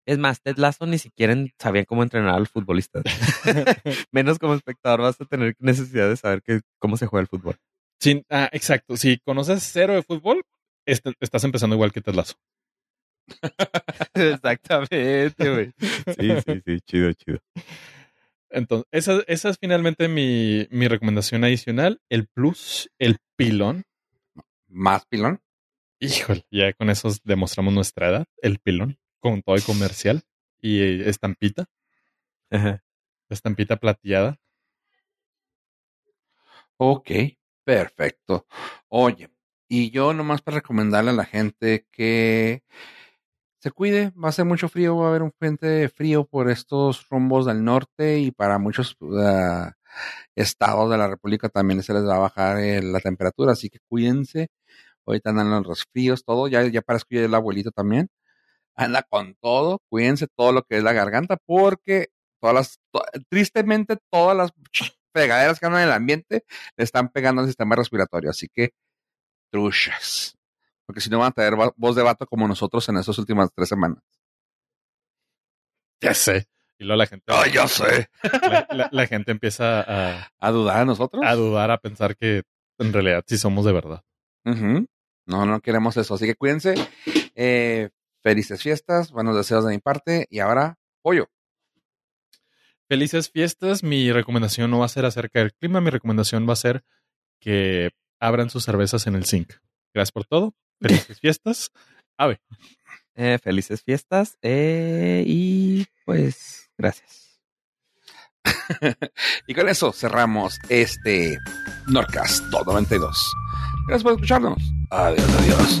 Es más, Ted Lasso ni siquiera sabían cómo entrenar a los futbolistas. Menos como espectador vas a tener necesidad de saber que, cómo se juega el fútbol. Sí, ah, exacto. Si conoces cero de fútbol, est- estás empezando igual que Ted Lasso. Exactamente, güey. Sí, sí, sí, chido, chido. Entonces, esa, esa es finalmente mi, mi recomendación adicional. El plus, el pilón. Más pilón. Híjole, ya con eso demostramos nuestra edad. El pilón, con todo el comercial y estampita, Ajá. estampita plateada. Ok, perfecto. Oye, y yo nomás para recomendarle a la gente que se cuide, va a ser mucho frío, va a haber un frente frío por estos rumbos del norte y para muchos ah, estados de la República también se les va a bajar eh, la temperatura, así que cuídense. Ahorita andan los resfríos, todo, ya, ya parezco ya el abuelito también. Anda con todo, cuídense todo lo que es la garganta, porque todas las, tristemente todas las fregaderas que andan en el ambiente le están pegando al sistema respiratorio, así que truchas. Porque si no van a tener voz de vato como nosotros en estas últimas tres semanas. Ya sé. Y luego la gente. ¡Ay, ya sé! La, la- la gente empieza a, ¿A dudar a nosotros? a dudar, a pensar que en realidad sí somos de verdad. No, no queremos eso. Así que cuídense. Eh, felices fiestas, buenos deseos de mi parte. Y ahora, pollo. Felices fiestas. Mi recomendación no va a ser acerca del clima. Mi recomendación va a ser que abran sus cervezas en el zinc. Gracias por todo. Felices fiestas. Ave. Eh, felices fiestas eh, y pues gracias. Y con eso cerramos este Norcast 92. Gracias por escucharnos. Adiós, adiós.